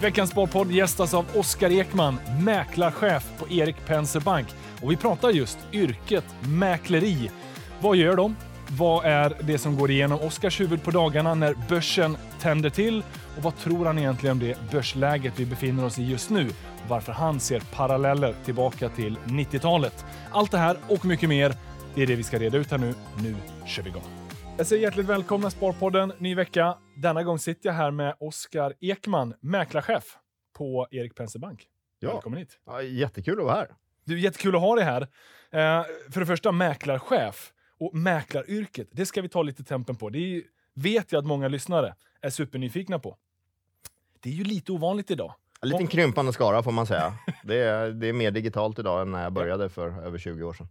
Veckans Sparpodd gästas av Oskar Ekman, mäklarchef på Erik Penser Bank. Och vi pratar just yrket mäkleri. Vad gör de? Vad är det som går igenom Oskars huvud på dagarna när börsen tänder till? Och vad tror han egentligen om det börsläget vi befinner oss i just nu? Varför han ser paralleller tillbaka till 90-talet. Allt det här och mycket mer, det är det vi ska reda ut här nu. Nu kör vi igång. Jag säger hjärtligt välkomna Sparpodden, ny vecka. Denna gång sitter jag här med Oskar Ekman, mäklarchef på Erik Penser Bank. Ja. Välkommen hit. Ja, jättekul att vara här. Du, jättekul att ha dig här. Eh, för det första, mäklarchef och mäklaryrket, det ska vi ta lite tempen på. Det ju- vet jag att många lyssnare är supernyfikna på. Det är ju lite ovanligt idag. En liten krympande skara får man säga. Det är, det är mer digitalt idag än när jag började för över 20 år sedan.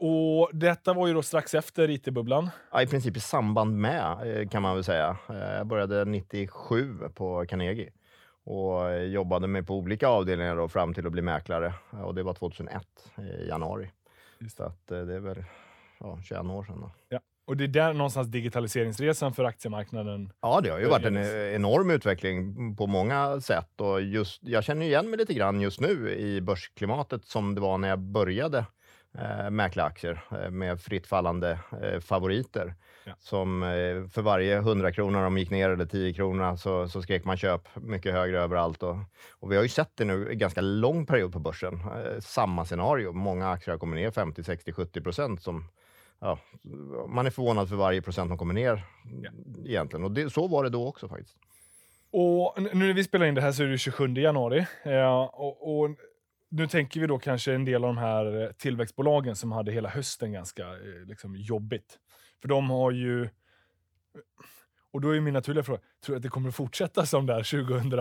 Och detta var ju då strax efter IT-bubblan. Ja, I princip i samband med eh, kan man väl säga. Eh, Jag började 97 på Carnegie och eh, jobbade mig på olika avdelningar då, fram till att bli mäklare. Eh, Och det var 2001 i januari. Så att eh, det är väl ja, 21 år sedan. Då. Ja. Och det är där någonstans digitaliseringsresan för aktiemarknaden. Ja, det har ju varit en eh, enorm utveckling på många sätt. Och just, jag känner igen mig lite grann just nu i börsklimatet som det var när jag började eh, mäkla aktier eh, med fritt fallande eh, favoriter. Ja. Som eh, för varje 100 kronor de gick ner eller 10 kronor så, så skrek man köp mycket högre överallt. Och, och vi har ju sett det nu en ganska lång period på börsen. Eh, samma scenario. Många aktier har kommit ner 50, 60, 70 procent som Ja, man är förvånad för varje procent de kommer ner Ja. egentligen. Och det, så var det då också faktiskt. Och nu när vi spelar in det här så är det 27 januari. Eh, och, och nu tänker vi då kanske en del av de här eh, tillväxtbolagen som hade hela hösten ganska eh, liksom, jobbigt. För de har ju... Och då är min naturliga fråga, tror du att det kommer att fortsätta som där 2000?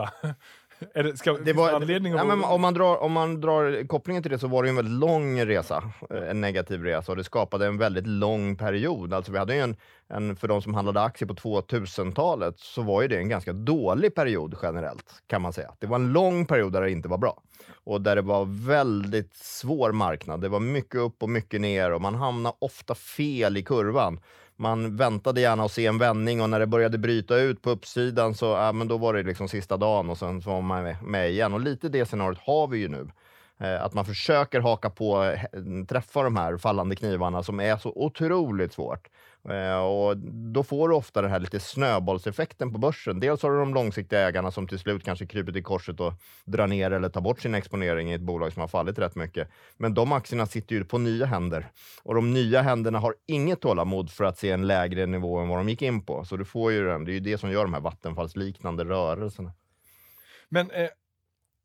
är det, ska, Det var, anledning ja, men om, man drar, om man drar kopplingen till det så var det ju en väldigt lång resa, eh, en negativ resa och det skapade en väldigt lång period. Alltså vi hade ju en, en, för de som handlade aktier på 2000-talet så var ju det en ganska dålig period generellt kan man säga. Det var en lång period där det inte var bra och där det var väldigt svår marknad. Det var mycket upp och mycket ner och man hamnade ofta fel i kurvan. Man väntade gärna att se en vändning och när det började bryta ut på uppsidan så ja, men då var det liksom sista dagen och sen så var man med, igen. Och lite det scenariot har vi ju nu. Eh, att man försöker haka på, eh, träffa de här fallande knivarna som är så otroligt svårt. Eh, och då får du ofta den här lite snöbollseffekten på börsen. Dels har du de långsiktiga ägarna som till slut kanske kryper till korset och drar ner eller tar bort sin exponering i ett bolag som har fallit rätt mycket. Men de aktierna sitter ju på nya händer och de nya händerna har inget tålamod för att se en lägre nivå än vad de gick in på. Så du får ju den. Det är ju det som gör de här vattenfallsliknande rörelserna. Men eh,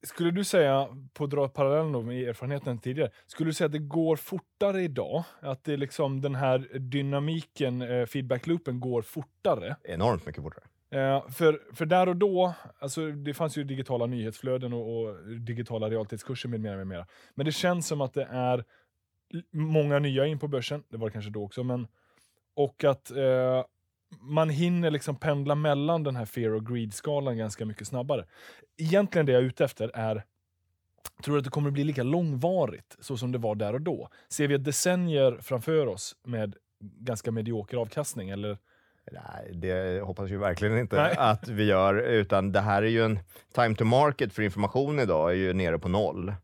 skulle du säga, på att dra parallellen då med erfarenheten tidigare, skulle du säga att det går fortare idag? Att det liksom den här dynamiken, eh, feedback-loopen går fortare? Enormt mycket fortare. Eh, för, för där och då, alltså det fanns ju digitala nyhetsflöden och, och digitala realtidskurser med mera, med mera. Men det känns som att det är många nya in på börsen, det var det kanske då också, men och att eh, man hinner liksom pendla mellan den här fear och greed-skalan ganska mycket snabbare. Egentligen det jag är ute efter är, tror du att det kommer att bli lika långvarigt så som det var där och då? Ser vi ett decennier framför oss med ganska medioker avkastning? Eller? Nej, det hoppas ju verkligen inte Nej. att vi gör, utan det här är ju en time to market för information idag är ju nere på noll.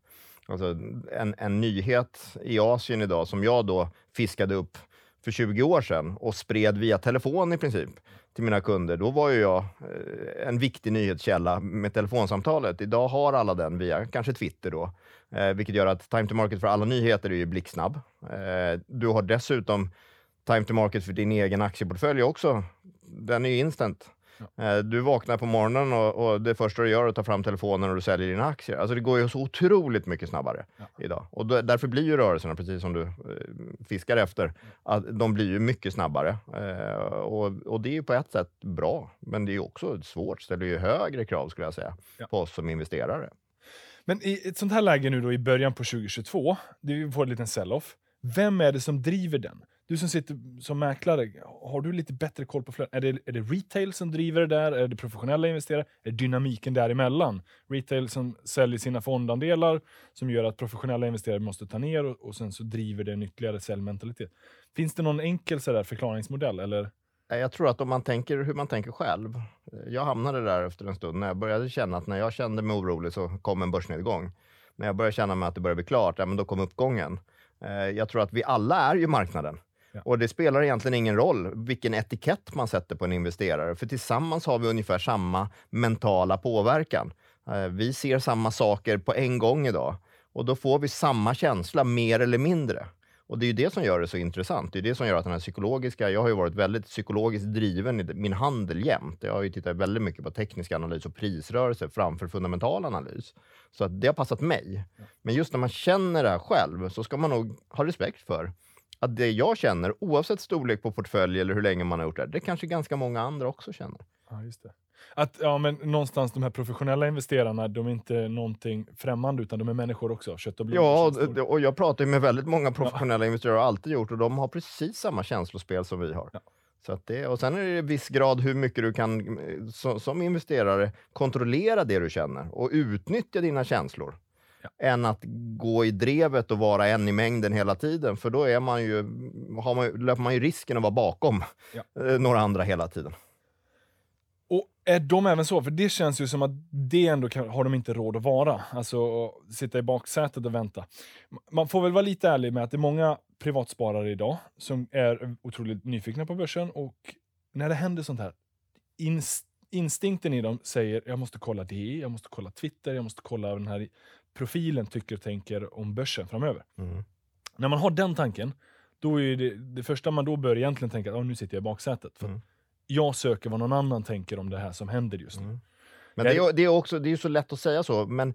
Alltså en, en nyhet i Asien idag som jag då fiskade upp för 20 år sedan och spred via telefon i princip till mina kunder. Då var ju jag eh, en viktig nyhetskälla med telefonsamtalet. Idag har alla den via kanske Twitter då, eh, vilket gör att time to market för alla nyheter är ju blixtsnabb. Eh, du har dessutom time to market för din egen aktieportfölj också. Den är ju instant. Eh, Du vaknar på morgonen och, och det första du gör är att ta fram telefonen och du säljer dina aktier. Alltså det går ju så otroligt mycket snabbare Ja. idag. Och då, därför blir ju rörelserna, precis som du eh, fiskar efter, att de blir ju mycket snabbare. Eh, och, och det är ju på ett sätt bra, men det är också svårt. ställer ju högre krav skulle jag säga, Ja. på oss som investerare. Men i ett sånt här läge nu då i början på 2022, det vi får en liten sell-off. Vem är det som driver den? Du som sitter som mäklare, har du lite bättre koll på flöden? Är det, är det retail som driver det där? Är det professionella investerare? Är det dynamiken däremellan? Retail som säljer sina fondandelar som gör att professionella investerare måste ta ner och, och sen så driver det en ytterligare säljmentalitet. Finns det någon enkel så där förklaringsmodell? Eller? Jag tror att om man tänker hur man tänker själv. Jag hamnade där efter en stund när jag började känna att när jag kände mig orolig så kom en börsnedgång. När jag började känna mig att det började bli klart, ja, men då kom uppgången. Eh, jag tror att vi alla är ju marknaden. Ja. Och det spelar egentligen ingen roll vilken etikett man sätter på en investerare, för tillsammans har vi ungefär samma mentala påverkan. Eh, vi ser samma saker på en gång idag och då får vi samma känsla, mer eller mindre. Och det är ju det som gör det så intressant. Det är det som gör att den här psykologiska... Jag har ju varit väldigt psykologiskt driven i min handel jämt. Jag har ju tittat väldigt mycket på teknisk analys och prisrörelse framför fundamental analys. Så att det har passat mig. Men just när man känner det här själv så ska man nog ha respekt för att det jag känner, oavsett storlek på portfölj eller hur länge man har gjort det, det kanske ganska många andra också känner. Ja, just det. Att ja, men någonstans de här professionella investerarna, de är inte någonting främmande utan de är människor också, kött och blod. Ja, och, och jag pratar med väldigt många professionella ja. investerare, har alltid gjort, och de har precis samma känslospel som vi har. Ja. Så att det, och sen är det i viss grad hur mycket du kan så, som investerare kontrollera det du känner och utnyttja dina känslor. Ja. än att gå i drevet och vara en i mängden hela tiden. För då är man ju, har man, löper man ju risken att vara bakom ja. Eh, några andra hela tiden. Och är de även så? För det känns ju som att det ändå kan, har de inte råd att vara. Alltså sitta i baksätet och vänta. Man får väl vara lite ärlig med att det är många privatsparare idag som är otroligt nyfikna på börsen och när det händer sånt här, inst instinkten i dem säger jag måste kolla det, jag måste kolla Twitter, jag måste kolla den här profilen tycker och tänker om börsen framöver. Mm. När man har den tanken, då är det, det första man då bör egentligen tänka att oh, nu sitter jag i baksätet. För mm. Jag söker vad någon annan tänker om det här som händer just nu. Mm. Men det är, det är också det är så lätt att säga så, men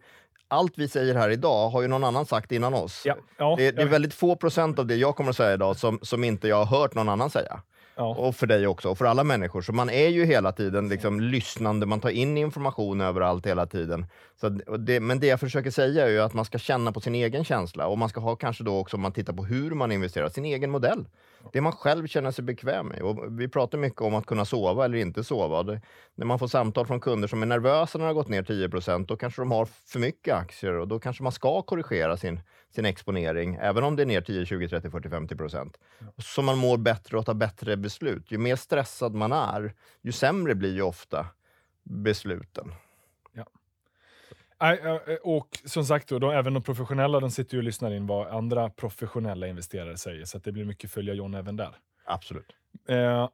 allt vi säger här idag har ju någon annan sagt innan oss. Ja, ja, det, det, är väldigt få procent av det jag kommer att säga idag som, som inte jag har hört någon annan säga. Ja. Och för dig också, och för alla människor. Så man är ju hela tiden liksom lyssnande, man tar in information överallt hela tiden. Så det, men det jag försöker säga är att man ska känna på sin egen känsla och man ska ha kanske då också, om man tittar på hur man investerar, sin egen modell. Det man själv känner sig bekväm med. Och vi pratar mycket om att kunna sova eller inte sova. Det, när man får samtal från kunder som är nervösa när det har gått ner 10% då kanske de har för mycket aktier och då kanske man ska korrigera sin, sin exponering, även om det är ner 10, 20, 30, 40, 50 procent. Så man mår bättre och tar bättre beslut. Ju mer stressad man är, ju sämre blir ju ofta besluten. Och som sagt, då, de, även de professionella de sitter ju och lyssnar in vad andra professionella investerare säger, så det blir mycket följa John även där. Absolut. Eh,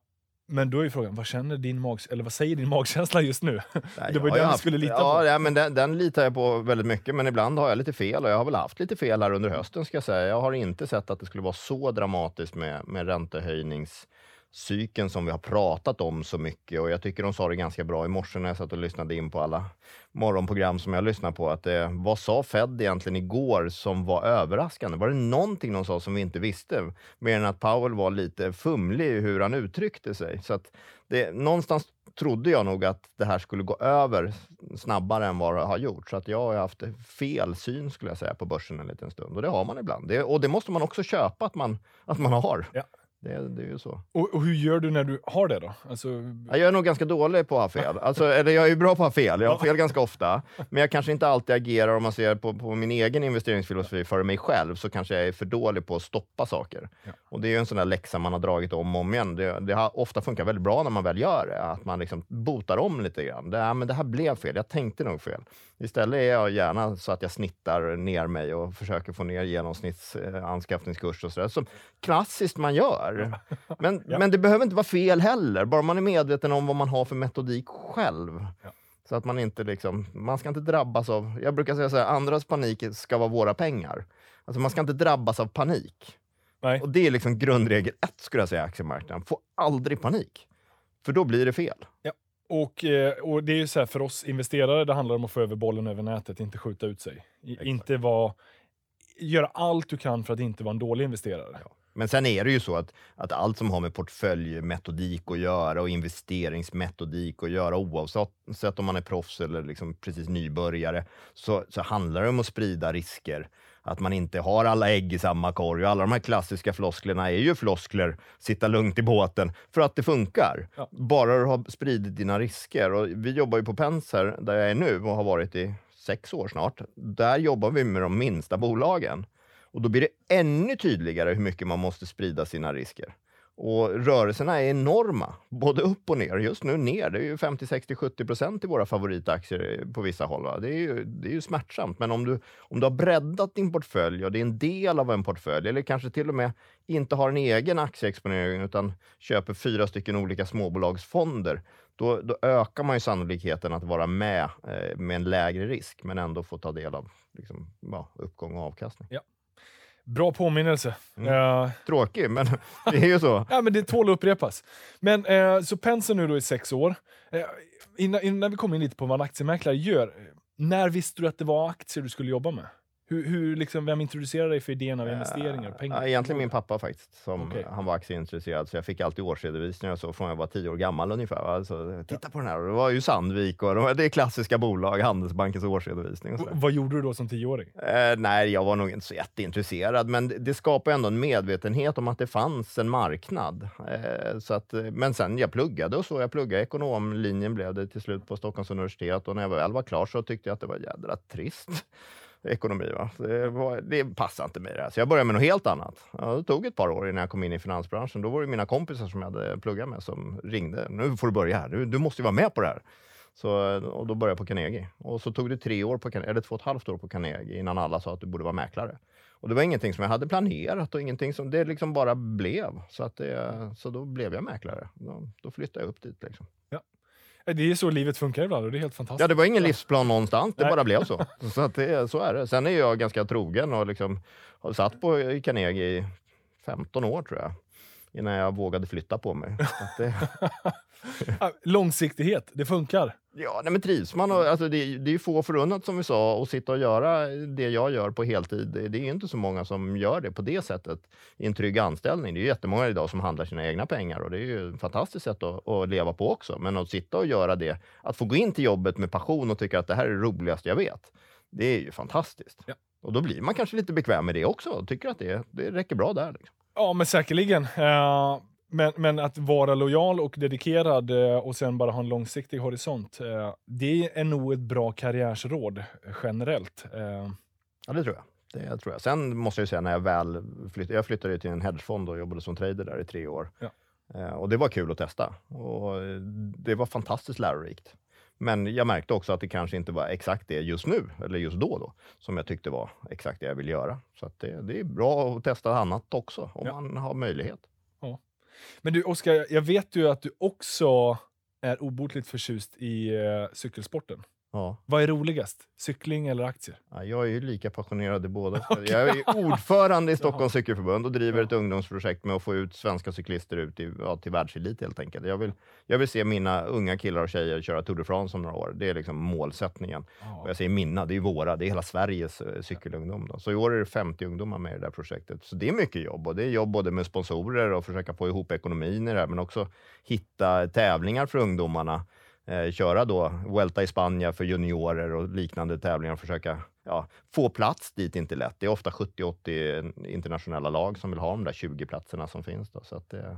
men då är frågan, vad, känner din mag, eller vad säger din magkänsla just nu? Nej, det var ju den du skulle lita ja, på. Ja, men den, den, litar jag på väldigt mycket, men ibland har jag lite fel och jag har väl haft lite fel här under hösten ska jag säga. Jag har inte sett att det skulle vara så dramatiskt med, med räntehöjnings cykeln som vi har pratat om så mycket och jag tycker de sa det ganska bra i morse när jag satt och lyssnade in på alla morgonprogram som jag lyssnar på. Att eh, vad sa Fed egentligen igår som var överraskande? Var det någonting de sa som vi inte visste? Mer än att Powell var lite fumlig i hur han uttryckte sig. Så att det, någonstans trodde jag nog att det här skulle gå över snabbare än vad det har gjort. Så att jag har haft fel syn skulle jag säga på börsen en liten stund. Och det har man ibland. Det, och det måste man också köpa att man, att man har. Ja. Det, det är ju så. Och, och, hur gör du när du har det då? Alltså... Jag är nog ganska dålig på att ha fel. Alltså, eller jag är bra på att ha fel, jag har fel ganska ofta. Men jag kanske inte alltid agerar, om man ser på, på min egen investeringsfilosofi för mig själv, så kanske jag är för dålig på att stoppa saker. Ja. Och det är ju en sån där läxa man har dragit om och om igen. Det, det har ofta funkat väldigt bra när man väl gör det, att man liksom botar om lite grann. Det, men det här blev fel, jag tänkte nog fel. Istället är jag gärna så att jag snittar ner mig och försöker få ner genomsnittsanskaffningskurs och sådär, som klassiskt man gör. Men, ja. men det behöver inte vara fel heller, bara man är medveten om vad man har för metodik själv. Ja. Så att man inte liksom, man ska inte drabbas av, jag brukar säga så här, andras panik ska vara våra pengar. Alltså man ska inte drabbas av panik. Nej. Och det är liksom grundregel ett skulle jag säga i aktiemarknaden. Få aldrig panik. För då blir det fel. Ja. Och, eh, och det är ju så här, för oss investerare, det handlar om att få över bollen över nätet, inte skjuta ut sig. Exakt. Inte vara, göra allt du kan för att inte vara en dålig investerare. Ja. Men sen är det ju så att, att allt som har med portföljmetodik att göra och investeringsmetodik att göra, oavsett om man är proffs eller liksom precis nybörjare, så, så handlar det om att sprida risker att man inte har alla ägg i samma korg. Och alla de här klassiska flosklerna är ju floskler, sitta lugnt i båten, för att det funkar. Ja. Bara du har spridit dina risker. Och vi jobbar ju på Penser, där jag är nu och har varit i sex år snart. Där jobbar vi med de minsta bolagen. Och då blir det ännu tydligare hur mycket man måste sprida sina risker. Och rörelserna är enorma, både upp och ner. Just nu ner, det är ju 50, 60, 70 procent i våra favoritaktier eh, på vissa håll. Va? Det, är ju, det är ju smärtsamt. Men om du, om du har breddat din portfölj och det är en del av en portfölj, eller kanske till och med inte har en egen aktieexponering utan köper fyra stycken olika småbolagsfonder, då, då ökar man ju sannolikheten att vara med eh, med en lägre risk, men ändå få ta del av liksom, ja, uppgång och avkastning. Ja. Bra påminnelse. Mm. Uh, Tråkig, men det är ju så. ja, men det tål att upprepas. Men uh, så pensen nu då i sex år. Uh, innan, innan vi kommer in lite på vad en aktiemäklare gör, när visste du att det var aktier du skulle jobba med? Hur, hur liksom, vem introducerade dig för idén av investeringar och pengar? Ja, egentligen min pappa faktiskt. Som, Okej. Han var aktieintresserad, så jag fick alltid årsredovisningar och så från jag var tio år gammal ungefär. Alltså, titta på den här, det var ju Sandvik och de- det är klassiska bolag, Handelsbankens årsredovisning. Vad gjorde du då som tioåring? Eh, nej, jag var nog inte så jätteintresserad, men det, det skapar ändå en medvetenhet om att det fanns en marknad. Eh, så att, eh, men sen jag pluggade och så, jag pluggade ekonomlinjen blev det till slut på Stockholms universitet och när jag väl var klar så tyckte jag att det var jädra trist ekonomi. Va? Det, var, det passade inte mig det här. Så jag började med något helt annat. Ja, det tog ett par år innan jag kom in i finansbranschen. Då var det mina kompisar som jag hade pluggat med som ringde. Nu får du börja här, du, du måste ju vara med på det här. Så, och då började jag på Carnegie. Och så tog det tre år på, eller två och ett halvt år på Carnegie innan alla sa att du borde vara mäklare. Och det var ingenting som jag hade planerat och ingenting som det liksom bara blev. Så, att det, så då blev jag mäklare. Då, då flyttade jag upp dit. Liksom. Det är så livet funkar ibland och det är helt fantastiskt. Ja, det var ingen livsplan någonstans, det Nej. bara blev så. Så, att det, så är det. Sen är jag ganska trogen och liksom har satt på Carnegie i 15 år tror jag. Innan jag vågade flytta på mig. Det, Långsiktighet, det funkar. Ja, nej, men trivs man? Och, alltså, det, det är ju få förunnat som vi sa att sitta och göra det jag gör på heltid. Det, det är ju inte så många som gör det på det sättet i en trygg anställning. Det är ju jättemånga idag som handlar sina egna pengar och det är ju ett fantastiskt sätt att, att leva på också. Men att sitta och göra det, att få gå in till jobbet med passion och tycka att det här är det roligaste jag vet. Det är ju fantastiskt. Ja. Och då blir man kanske lite bekväm med det också och tycker att det, det räcker bra där. Liksom. Ja, men säkerligen. Eh, men, men att vara lojal och dedikerad eh, och sen bara ha en långsiktig horisont, eh, det är nog ett bra karriärsråd generellt. Eh, Ja, det tror jag. Det tror jag. Sen måste jag säga när jag väl flyttade, jag flyttade till en hedgefond och jobbade som trader där i tre år. Ja. Och det var kul att testa och det var fantastiskt lärorikt. Men jag märkte också att det kanske inte var exakt det just nu, eller just då, då som jag tyckte var exakt det jag ville göra. Så det, det är bra att testa annat också, om Ja. man har möjlighet. Men du, Oskar, jag vet ju att du också är obotligt förtjust i eh, cykelsporten. Ja. Vad är roligast? Cykling eller aktier? Ja, jag är ju lika passionerad i båda. Jag är ordförande i Stockholms cykelförbund och driver ett ungdomsprojekt med att få ut svenska cyklister ut i, ja, till världselit helt enkelt. Jag vill, jag vill se mina unga killar och tjejer köra Tour de France om några år. Det är liksom målsättningen. Och jag säger mina, det är våra, det är hela Sveriges eh, cykelungdom. Då. Så i år är det 50 ungdomar med i det här projektet. Så det är mycket jobb och det är jobb både med sponsorer och försöka få ihop ekonomin i det här, men också hitta tävlingar för ungdomarna. Eh, köra då Vuelta i Spanien för juniorer och liknande tävlingar och försöka ja, få plats dit är inte lätt. Det är ofta 70-80 internationella lag som vill ha de där 20 platserna som finns. Då, så, att det,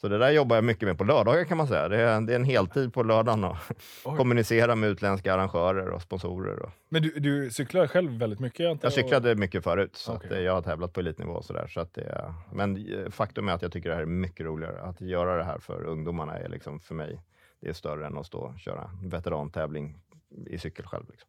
så det där jobbar jag mycket med på lördagar kan man säga. Det är, det är en heltid på lördagen att Oj. kommunicera med utländska arrangörer och sponsorer. Och. Men du, du cyklar själv väldigt mycket? antar Jag cyklade mycket förut, så Okej. att, eh, jag har tävlat på elitnivå. Och så där, så att det, men eh, faktum är att jag tycker det här är mycket roligare. Att göra det här för ungdomarna är liksom för mig, det är större än att stå och köra veterantävling i cykel själv. Liksom.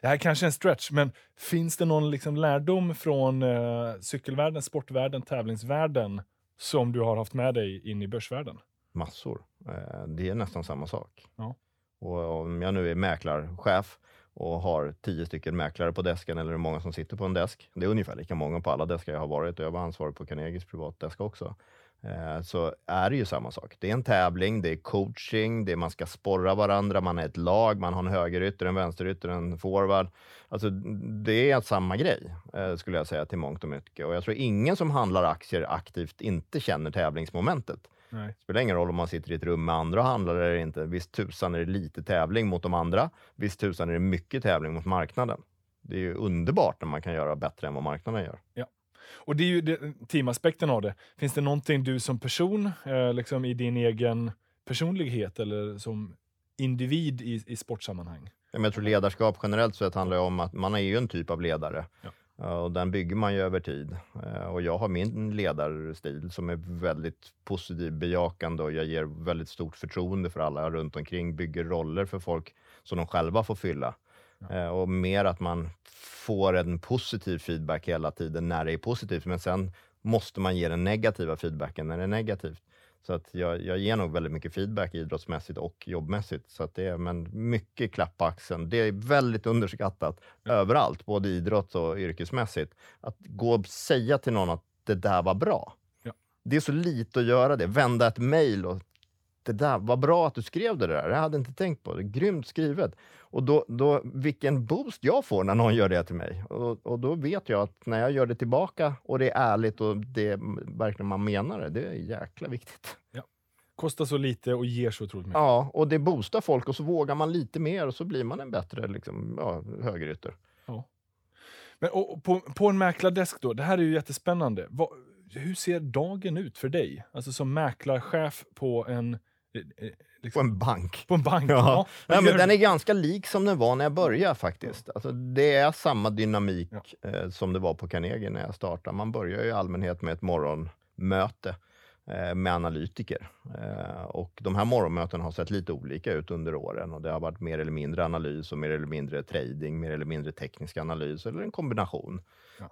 Det här kanske är en stretch, men finns det någon liksom lärdom från eh, cykelvärlden, sportvärlden, tävlingsvärlden som du har haft med dig in i börsvärlden? Massor. Eh, Det är nästan samma sak. Ja. Och om jag nu är mäklarchef och har tio stycken mäklare på desken eller hur många som sitter på en desk. Det är ungefär lika många på alla deskar jag har varit och jag var ansvarig på Carnegies privatdesk också. Eh, Så är det ju samma sak. Det är en tävling, det är coaching, det är man ska sporra varandra, man är ett lag, man har en högerytter, en vänsterytter, en forward. Alltså det är samma grej, eh, skulle jag säga till mångt och mycket. Och jag tror ingen som handlar aktier aktivt inte känner tävlingsmomentet. Nej. Det spelar ingen roll om man sitter i ett rum med andra handlare eller inte. Visst tusan är det lite tävling mot de andra. Visst tusan är det mycket tävling mot marknaden. Det är ju underbart när man kan göra bättre än vad marknaden gör. Och det är ju det, teamaspekten av det. Finns det någonting du som person, eh, liksom i din egen personlighet eller som individ i, i sportsammanhang? Jag tror ledarskap generellt sett handlar om att man är ju en typ av ledare. Ja. Och den bygger man ju över tid. Eh, och jag har min ledarstil som är väldigt positiv, bejakande och jag ger väldigt stort förtroende för alla runt omkring, bygger roller för folk som de själva får fylla. Ja. Och mer att man får en positiv feedback hela tiden när det är positivt, men sen måste man ge den negativa feedbacken när det är negativt. Så att jag, jag ger nog väldigt mycket feedback idrottsmässigt och jobbmässigt. Så att det är men mycket klapp på axeln. Det är väldigt underskattat ja. överallt, både idrott och yrkesmässigt. Att gå och säga till någon att det där var bra. Ja. Det är så lite att göra det. Vända ett mejl och det där, vad bra att du skrev det där. Jag hade inte tänkt på det. Grymt skrivet. Och då, då, vilken boost jag får när någon gör det till mig. Och, och då vet jag att när jag gör det tillbaka och det är ärligt och det verkligen man menar det, det är jäkla viktigt. Ja. Kostar så lite och ger så otroligt mycket. Ja, och det boostar folk och så vågar man lite mer och så blir man en bättre liksom, ja, högerytter. Ja. Men, och, på, på en mäklardesk då, det här är ju jättespännande. Vad, hur ser dagen ut för dig? Alltså som mäklarchef på en Eh, eh, liksom. På en bank. På en bank, ja. ja. ja men den är ganska lik som den var när jag började faktiskt. Alltså, det är samma dynamik ja. eh, som det var på Carnegie när jag startade. Man börjar i allmänhet med ett morgonmöte eh, med analytiker. Eh, och de här morgonmötena har sett lite olika ut under åren och det har varit mer eller mindre analys och mer eller mindre trading, mer eller mindre teknisk analys eller en kombination.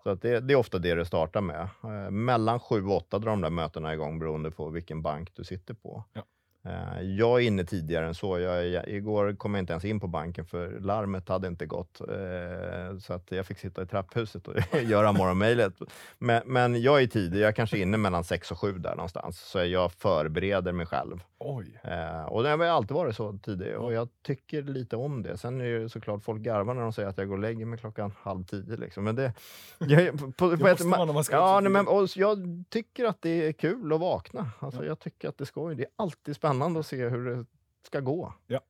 Så att det, det, är ofta det det startar med. Eh, mellan sju och åtta drar de där mötena igång beroende på vilken bank du sitter på. Eh, Eh, jag är inne tidigare än så. Jag, jag, igår kom jag inte ens in på banken för larmet hade inte gått. Eh, så att jag fick sitta i trapphuset och göra morgonmejlet. Men, men jag är tidig. Jag är kanske inne mellan sex och sju där någonstans. Så jag förbereder mig själv. Oj. Eh, och det har alltid varit så tidigt och jag tycker lite om det. Sen är det såklart folk garvar när de säger att jag går och lägger mig klockan halv tio. Liksom. Men det, jag, på, på ett, man, man ja, nej, men, och jag tycker att det är kul att vakna. Alltså, ja. Jag tycker att det ska Det är alltid spännande att se hur det ska gå. Ja.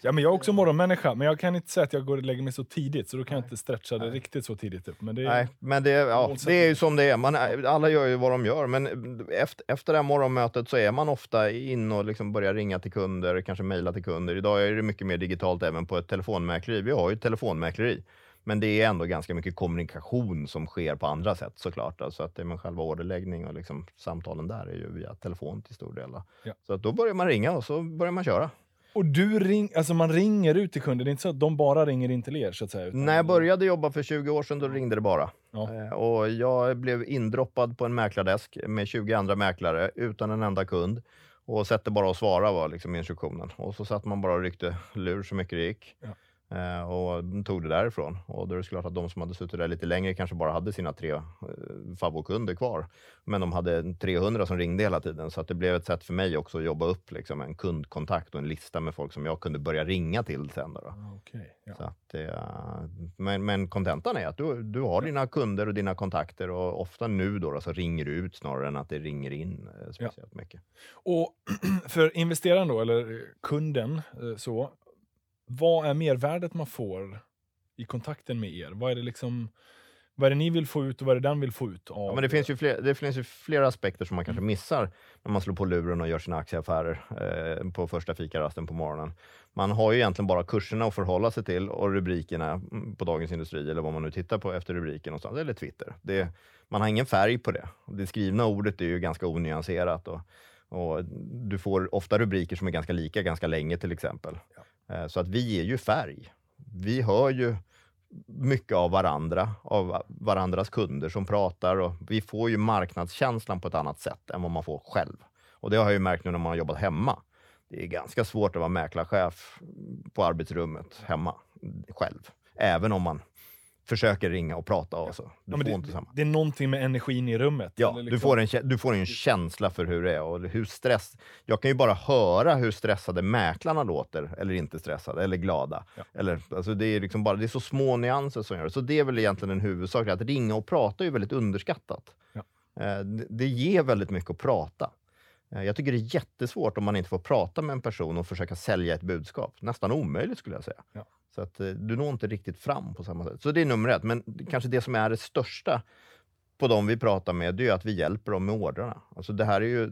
Ja, men jag är också morgonmänniska, men jag kan inte säga att jag går och lägger mig så tidigt, så då kan jag inte stretcha det Nej. riktigt så tidigt upp. Men det är, Nej, men det, ja, det är ju som det är. Man, alla gör ju vad de gör, men efter, efter det här morgonmötet så är man ofta inne och liksom börjar ringa till kunder, kanske mejla till kunder. Idag är det mycket mer digitalt även på ett telefonmäkleri. Vi har ju ett telefonmäkleri. Men det är ändå ganska mycket kommunikation som sker på andra sätt såklart. Alltså att det med själva orderläggning och liksom samtalen där är ju via telefon till stor del. Ja. Så att då börjar man ringa och så börjar man köra. Och du ring, alltså man ringer ut till kunder, det är inte så att de bara ringer in till er? Så att säga, utan... När jag började jobba för 20 år sedan, då ringde det bara. Ja. Eh, och jag blev indroppad på en mäklardesk med 20 andra mäklare utan en enda kund. Och sätter bara och svara var liksom instruktionen. Och så satt man bara och ryckte lur så mycket det gick. Ja. Eh, och tog det därifrån. Och då är det klart att de som hade suttit där lite längre kanske bara hade sina tre eh, favokunder kvar. Men de hade 300 som ringde hela tiden, så att det blev ett sätt för mig också att jobba upp liksom, en kundkontakt och en lista med folk som jag kunde börja ringa till sen. Då, då. Ah, okay, ja. så att, eh, men, men kontentan är att du, du har dina kunder och dina kontakter och ofta nu då, då så ringer du ut snarare än att det ringer in eh, speciellt ja. mycket. Och för investeraren då, eller kunden, eh, så vad är mervärdet man får i kontakten med er? Vad är det liksom vad är det ni vill få ut och vad är det den vill få ut? Av ja, men det, finns ju fler, det finns ju flera aspekter som man kanske mm. missar när man slår på luren och gör sina aktieaffärer eh, på första fikarasten på morgonen. Man har ju egentligen bara kurserna att förhålla sig till och rubrikerna mm, på Dagens Industri eller vad man nu tittar på efter rubriken någonstans, eller Twitter. Det, man har ingen färg på det. Det skrivna ordet är ju ganska onyanserat och, och du får ofta rubriker som är ganska lika ganska länge till exempel. Ja. Eh, så att vi ger ju färg. Vi hör ju mycket av varandra, av varandras kunder som pratar och vi får ju marknadskänslan på ett annat sätt än vad man får själv. Och det har jag ju märkt nu när man har jobbat hemma. Det är ganska svårt att vara mäklarchef på arbetsrummet hemma själv, även om man försöker ringa och prata och så. Du ja, får det, inte samma. Det är någonting med energin i rummet. Ja, liksom. du, får en, du får en känsla för hur det är och hur stress... Jag kan ju bara höra hur stressade mäklarna låter, eller inte stressade, eller glada. Ja. Eller, alltså det, är liksom bara, det är så små nyanser som gör det. Så det är väl egentligen en huvudsak. Att ringa och prata är väldigt underskattat. Ja. Eh, det, det ger väldigt mycket att prata. Eh, jag tycker det är jättesvårt om man inte får prata med en person och försöka sälja ett budskap. Nästan omöjligt skulle jag säga. Ja. Så att eh, du når inte riktigt fram på samma sätt. Så det är nummer ett. Men kanske det som är det största på de vi pratar med, det är att vi hjälper dem med ordrarna. Alltså det här är ju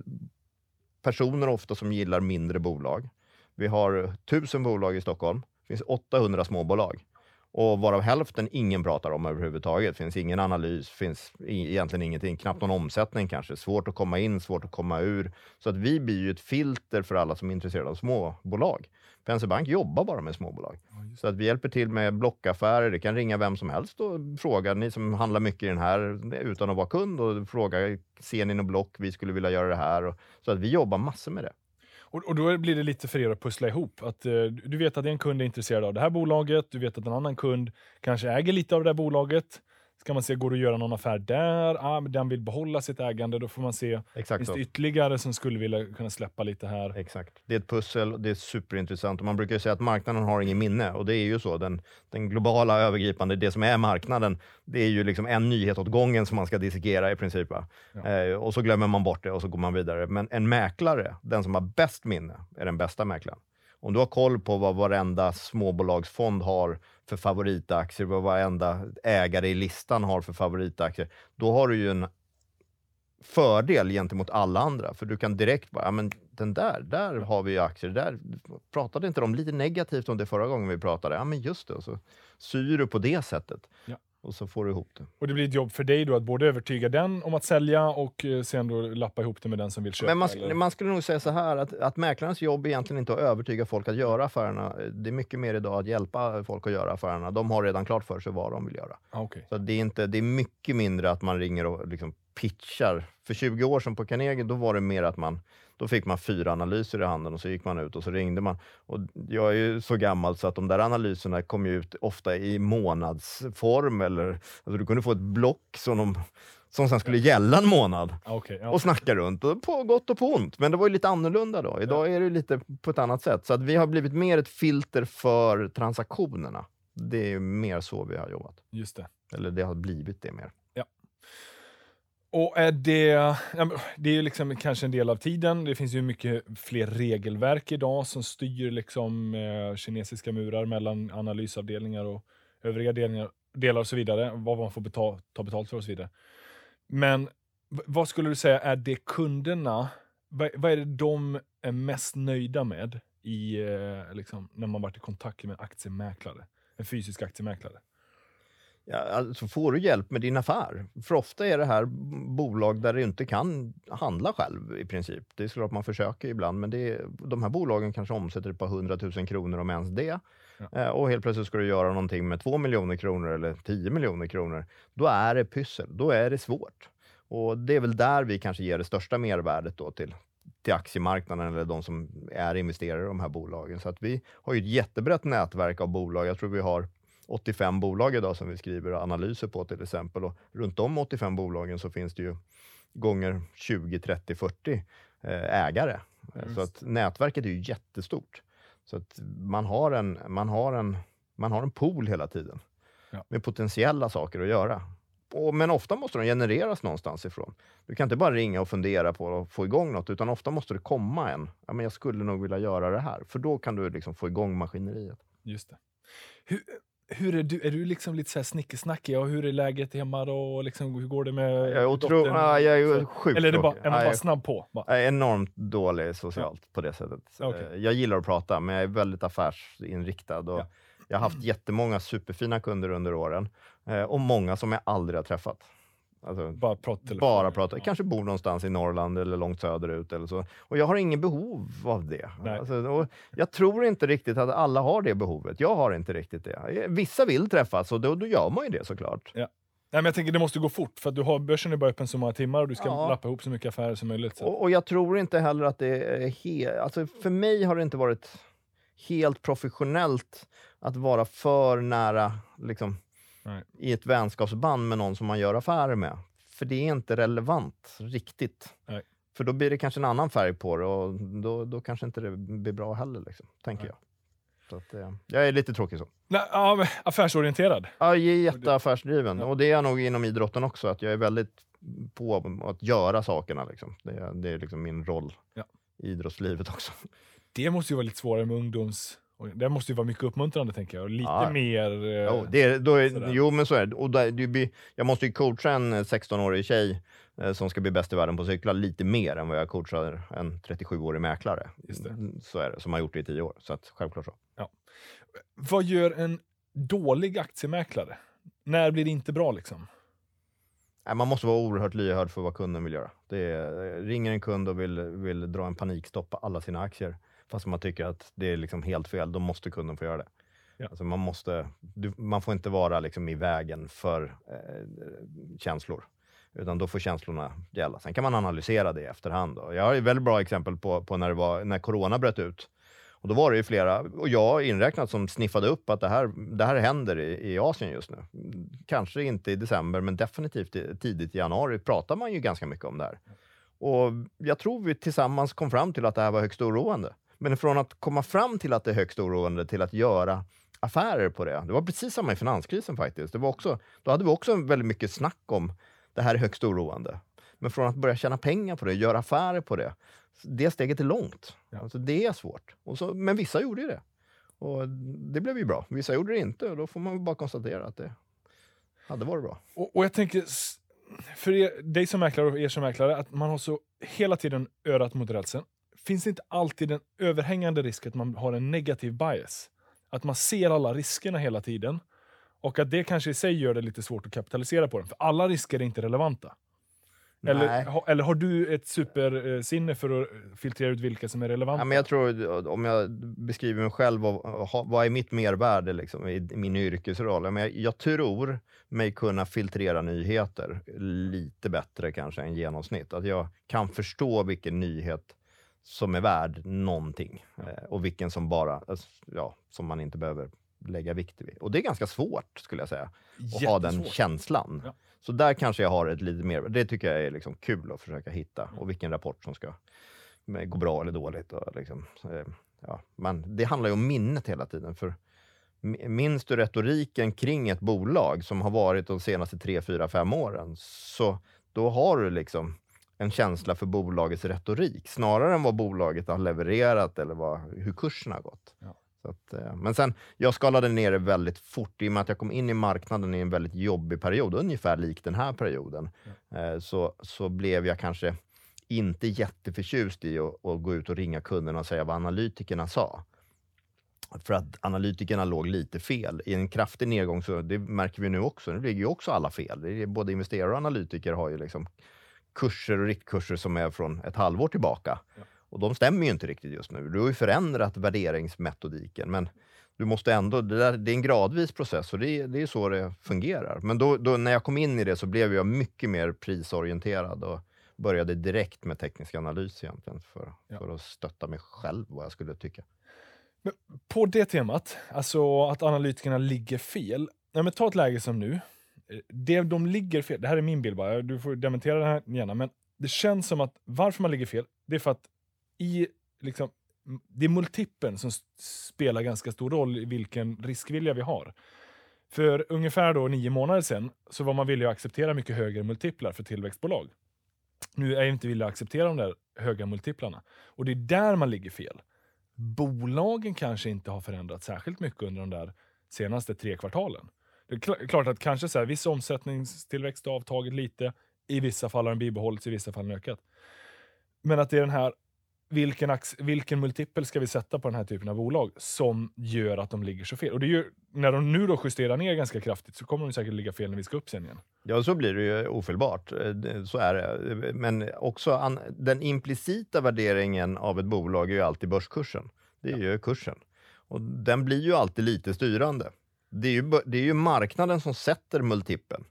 personer ofta som gillar mindre bolag. Vi har tusen bolag i Stockholm. Det finns 800 småbolag och varav hälften ingen pratar om överhuvudtaget. finns ingen analys, finns egentligen ingenting, knappt någon omsättning kanske. Svårt att komma in, svårt att komma ur. Så att vi blir ju ett filter för alla som är intresserade av småbolag. Penser Bank jobbar bara med småbolag. Ja, så att vi hjälper till med blockaffärer. Det kan ringa vem som helst och fråga, ni som handlar mycket i den här utan att vara kund och fråga, ser ni något block? Vi skulle vilja göra det här. Och, så att vi jobbar massor med det. Och, och, då blir det lite för er att pussla ihop. Att, eh, du vet att en kund är intresserad av det här bolaget, du vet att en annan kund kanske äger lite av det här bolaget. Ska man se, går det att göra någon affär där? Ah, men den vill behålla sitt ägande. Då får man se, Exakt finns så. det ytterligare som skulle vilja kunna släppa lite här? Exakt. Det är ett pussel, det är superintressant. Och man brukar säga att marknaden har ingen minne och det är ju så. Den, den globala övergripande, det som är marknaden, det är ju liksom en nyhet åt gången som man ska dissekera i princip. Ja. Eh, och så glömmer man bort det och så går man vidare. Men en mäklare, den som har bäst minne, är den bästa mäklaren. Om du har koll på vad varenda småbolagsfond har för favoritaktier, vad varenda ägare i listan har för favoritaktier, då har du ju en fördel gentemot alla andra. För du kan direkt bara, ja men den där, där har vi ju aktier. Där pratade inte de lite negativt om det förra gången vi pratade? Ja men just det, och så syr du på det sättet. Ja och så får du ihop det. Och det blir ett jobb för dig då att både övertyga den om att sälja och eh, sen då lappa ihop det med den som vill köpa? Men man, sk man skulle nog säga så här att, att mäklarens jobb är egentligen inte att övertyga folk att göra affärerna. Det är mycket mer idag att hjälpa folk att göra affärerna. De har redan klart för sig vad de vill göra. Ah, okay. Så det är, inte, det är mycket mindre att man ringer och liksom pitchar. För 20 år sedan på Carnegie, då var det mer att man då fick man fyra analyser i handen och så gick man ut och så ringde man. Och jag är ju så gammal så att de där analyserna kom ut ofta i månadsform. Eller, alltså du kunde få ett block som, de, som sen skulle gälla en månad okay, ja. och snacka runt, och på gott och på ont. Men det var ju lite annorlunda då. Idag är det lite på ett annat sätt. Så att vi har blivit mer ett filter för transaktionerna. Det är mer så vi har jobbat. Just det. Eller det har blivit det mer. Och är det, det är liksom kanske en del av tiden. Det finns ju mycket fler regelverk idag som styr liksom, eh, kinesiska murar mellan analysavdelningar och övriga delningar, delar och så vidare. Vad man får betal, ta betalt för och så vidare. Men vad skulle du säga är det kunderna, vad, vad är det de är mest nöjda med i, eh, liksom, när man varit i kontakt med aktiemäklare? En fysisk aktiemäklare? Ja, alltså får du hjälp med din affär? För ofta är det här bolag där du inte kan handla själv i princip. Det är klart man försöker ibland, men det är, de här bolagen kanske omsätter ett par hundratusen kronor om ens det. Ja. Eh, och helt plötsligt ska du göra någonting med två miljoner kronor eller tio miljoner kronor. Då är det pyssel, då är det svårt. Och det är väl där vi kanske ger det största mervärdet då till, till aktiemarknaden eller de som är investerare i de här bolagen. Så att vi har ju ett jättebrett nätverk av bolag. Jag tror vi har 85 bolag idag som vi skriver analyser på till exempel. Och runt de 85 bolagen så finns det ju gånger 20, 30, 40 ägare. Mm. Så att nätverket är ju jättestort. Så att man har en, man har en, man har en pool hela tiden ja. med potentiella saker att göra. Och, men ofta måste de genereras någonstans ifrån. Du kan inte bara ringa och fundera på att få igång något, utan ofta måste det komma en. Ja, men jag skulle nog vilja göra det här, för då kan du liksom få igång maskineriet. Just det. Hur, hur är du? Är du liksom lite så här snickesnackig? Och hur är läget hemma då? Och liksom, hur går det med Jag är, otro, ja, jag är sjukt Eller är, det bara, är man bara snabb på? Bara. Jag är enormt dålig socialt ja. på det sättet. Okay. Eh, jag gillar att prata, men jag är väldigt affärsinriktad. Och ja. Jag har haft jättemånga superfina kunder under åren eh, och många som jag aldrig har träffat. Alltså, bara prata. Bara prata. Ja. Kanske bor någonstans i Norrland eller långt söderut. Eller så. Och jag har ingen behov av det. Alltså, jag tror inte riktigt att alla har det behovet. Jag har inte riktigt det. Vissa vill träffas och då, då gör man ju det såklart. Ja. Nej, men jag tänker det måste gå fort, för att du har, börsen är bara öppen så många timmar och du ska ja. lappa ihop så mycket affärer som möjligt. Och, och, jag tror inte heller att det är helt... Alltså för mig har det inte varit helt professionellt att vara för nära liksom, Nej. i ett vänskapsband med någon som man gör affärer med. För det är inte relevant riktigt. Nej. För då blir det kanske en annan färg på det och då, då kanske inte det blir bra heller, liksom, tänker Nej. jag. Så att, eh, jag är lite tråkig så. Nej, ja, affärsorienterad? Ja, jätteaffärsdriven. Ja. Och det är jag nog inom idrotten också, att jag är väldigt på att göra sakerna. Liksom. Det, är, det är liksom min roll ja. i idrottslivet också. Det måste ju vara lite svårare med ungdoms det måste ju vara mycket uppmuntrande, tänker jag. Lite ja. mer... Eh, jo, det, då är, jo, men så är det. Och där, det blir, jag måste ju coacha en 16-årig tjej eh, som ska bli bäst i världen på cyklar lite mer än vad jag coachar en 37-årig mäklare. Just det. Så är det, som har gjort det i tio år. Så att, självklart så. Ja. Vad gör en dålig aktiemäklare? När blir det inte bra liksom? Nej, man måste vara oerhört lyhörd för vad kunden vill göra. Det är, ringer en kund och vill, vill dra en panikstopp på alla sina aktier, fast man tycker att det är liksom helt fel, då måste kunden få göra det. Ja. Alltså man, måste, du, man får inte vara liksom i vägen för eh, känslor, utan då får känslorna gälla. Sen kan man analysera det i efterhand. Då. Jag har ett väldigt bra exempel på, på när, det var, när corona bröt ut. Och då var det ju flera, och jag inräknat, som sniffade upp att det här, det här händer i, i Asien just nu. Kanske inte i december, men definitivt i, tidigt i januari pratar man ju ganska mycket om det här. Och jag tror vi tillsammans kom fram till att det här var högst oroande. Men från att komma fram till att det är högst oroande till att göra affärer på det. Det var precis samma i finanskrisen faktiskt. Det var också, då hade vi också väldigt mycket snack om det här är högst oroande. Men från att börja tjäna pengar på det, göra affärer på det, det steget är långt. Ja. Alltså, det är svårt. Och så, men vissa gjorde ju det. Och det blev ju bra. Vissa gjorde det inte och då får man bara konstatera att det hade varit bra. Och, och jag tänker, för er, dig som mäklare och er som mäklare, att man har så hela tiden örat mot rälsen. Finns det inte alltid en överhängande risk att man har en negativ bias? Att man ser alla riskerna hela tiden och att det kanske i sig gör det lite svårt att kapitalisera på dem. För alla risker är inte relevanta. Eller, ha, eller har du ett supersinne för att filtrera ut vilka som är relevanta? Ja, men jag tror, om jag beskriver mig själv, vad, vad är mitt mervärde liksom, i min yrkesroll? Jag, jag tror mig kunna filtrera nyheter lite bättre kanske än genomsnitt. Att jag kan förstå vilken nyhet som är värd någonting eh, och vilken som bara, alltså, ja, som man inte behöver lägga vikt vid. Och det är ganska svårt skulle jag säga, att ha den känslan. Ja. Så där kanske jag har ett lite mer, det tycker jag är liksom kul att försöka hitta och vilken rapport som ska gå bra eller dåligt. Och liksom, eh, ja. Men det handlar ju om minnet hela tiden. För Minns du retoriken kring ett bolag som har varit de senaste tre, fyra, fem åren, så då har du liksom en känsla för bolagets retorik snarare än vad bolaget har levererat eller vad, hur kursen har gått. Ja. Att, eh, men sen, jag skalade ner det väldigt fort i och med att jag kom in i marknaden i en väldigt jobbig period, ungefär lik den här perioden. Mm. Så, så blev jag kanske inte jätteförtjust i att, att gå ut och ringa kunderna och säga vad analytikerna sa. För att analytikerna låg lite fel. I en kraftig nedgång, så det märker vi nu också, nu ligger ju också alla fel. Det är, både investerare och analytiker har ju liksom kurser och riktkurser som är från ett halvår tillbaka. Ja. Och de stämmer ju inte riktigt just nu. Du har ju förändrat värderingsmetodiken, men du måste ändå, det, där, det är en gradvis process och det, det är så det fungerar. Men då, då, när jag kom in i det så blev jag mycket mer prisorienterad och började direkt med teknisk analys egentligen för, ja. för att stötta mig själv vad jag skulle tycka. Men på det temat, alltså att analytikerna ligger fel. Ja, men ta ett läge som nu. Det de ligger fel, det här är min bild bara, du får dementera det här gärna, men det känns som att varför man ligger fel, det är för att i liksom, det är multipeln som spelar ganska stor roll i vilken riskvilja vi har. För ungefär då nio månader sedan så var man villig att acceptera mycket högre multiplar för tillväxtbolag. Nu är jag inte villig att acceptera de där höga multiplarna. Och det är där man ligger fel. Bolagen kanske inte har förändrats särskilt mycket under de där senaste tre kvartalen. Det är klart att kanske så här, viss omsättningstillväxt har avtagit lite. I vissa fall har den bibehållits, i vissa fall har den ökat. Men att det är den här vilken, vilken multipel ska vi sätta på den här typen av bolag som gör att de ligger så fel? Och det är ju, när de nu då justerar ner ganska kraftigt så kommer de säkert ligga fel när vi ska upp sen igen. Ja, så blir det ju ofelbart. Eh, så är det. Men också an, den implicita värderingen av ett bolag är ju alltid börskursen. Det är ja. ju kursen. Och den blir ju alltid lite styrande. Det är ju, det är ju marknaden som sätter multipeln.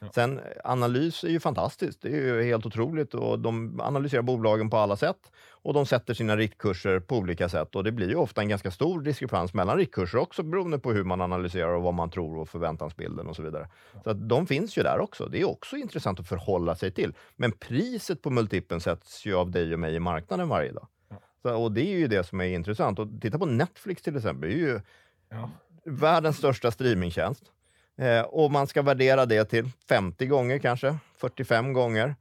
Ja. Sen analys är ju fantastiskt. Det är ju helt otroligt och de analyserar bolagen på alla sätt och de sätter sina riktkurser på olika sätt och det blir ju ofta en ganska stor diskrepans mellan riktkurser också beroende på hur man analyserar och vad man tror och förväntansbilden och så vidare. Ja. Så att de finns ju där också. Det är också intressant att förhålla sig till. Men priset på multipeln sätts ju av dig och mig i marknaden varje dag. Ja. Så, och det är ju det som är intressant. Och titta på Netflix till exempel. Det är ju världens största streamingtjänst. Eh, och man ska värdera det till 50 gånger kanske, 45 gånger.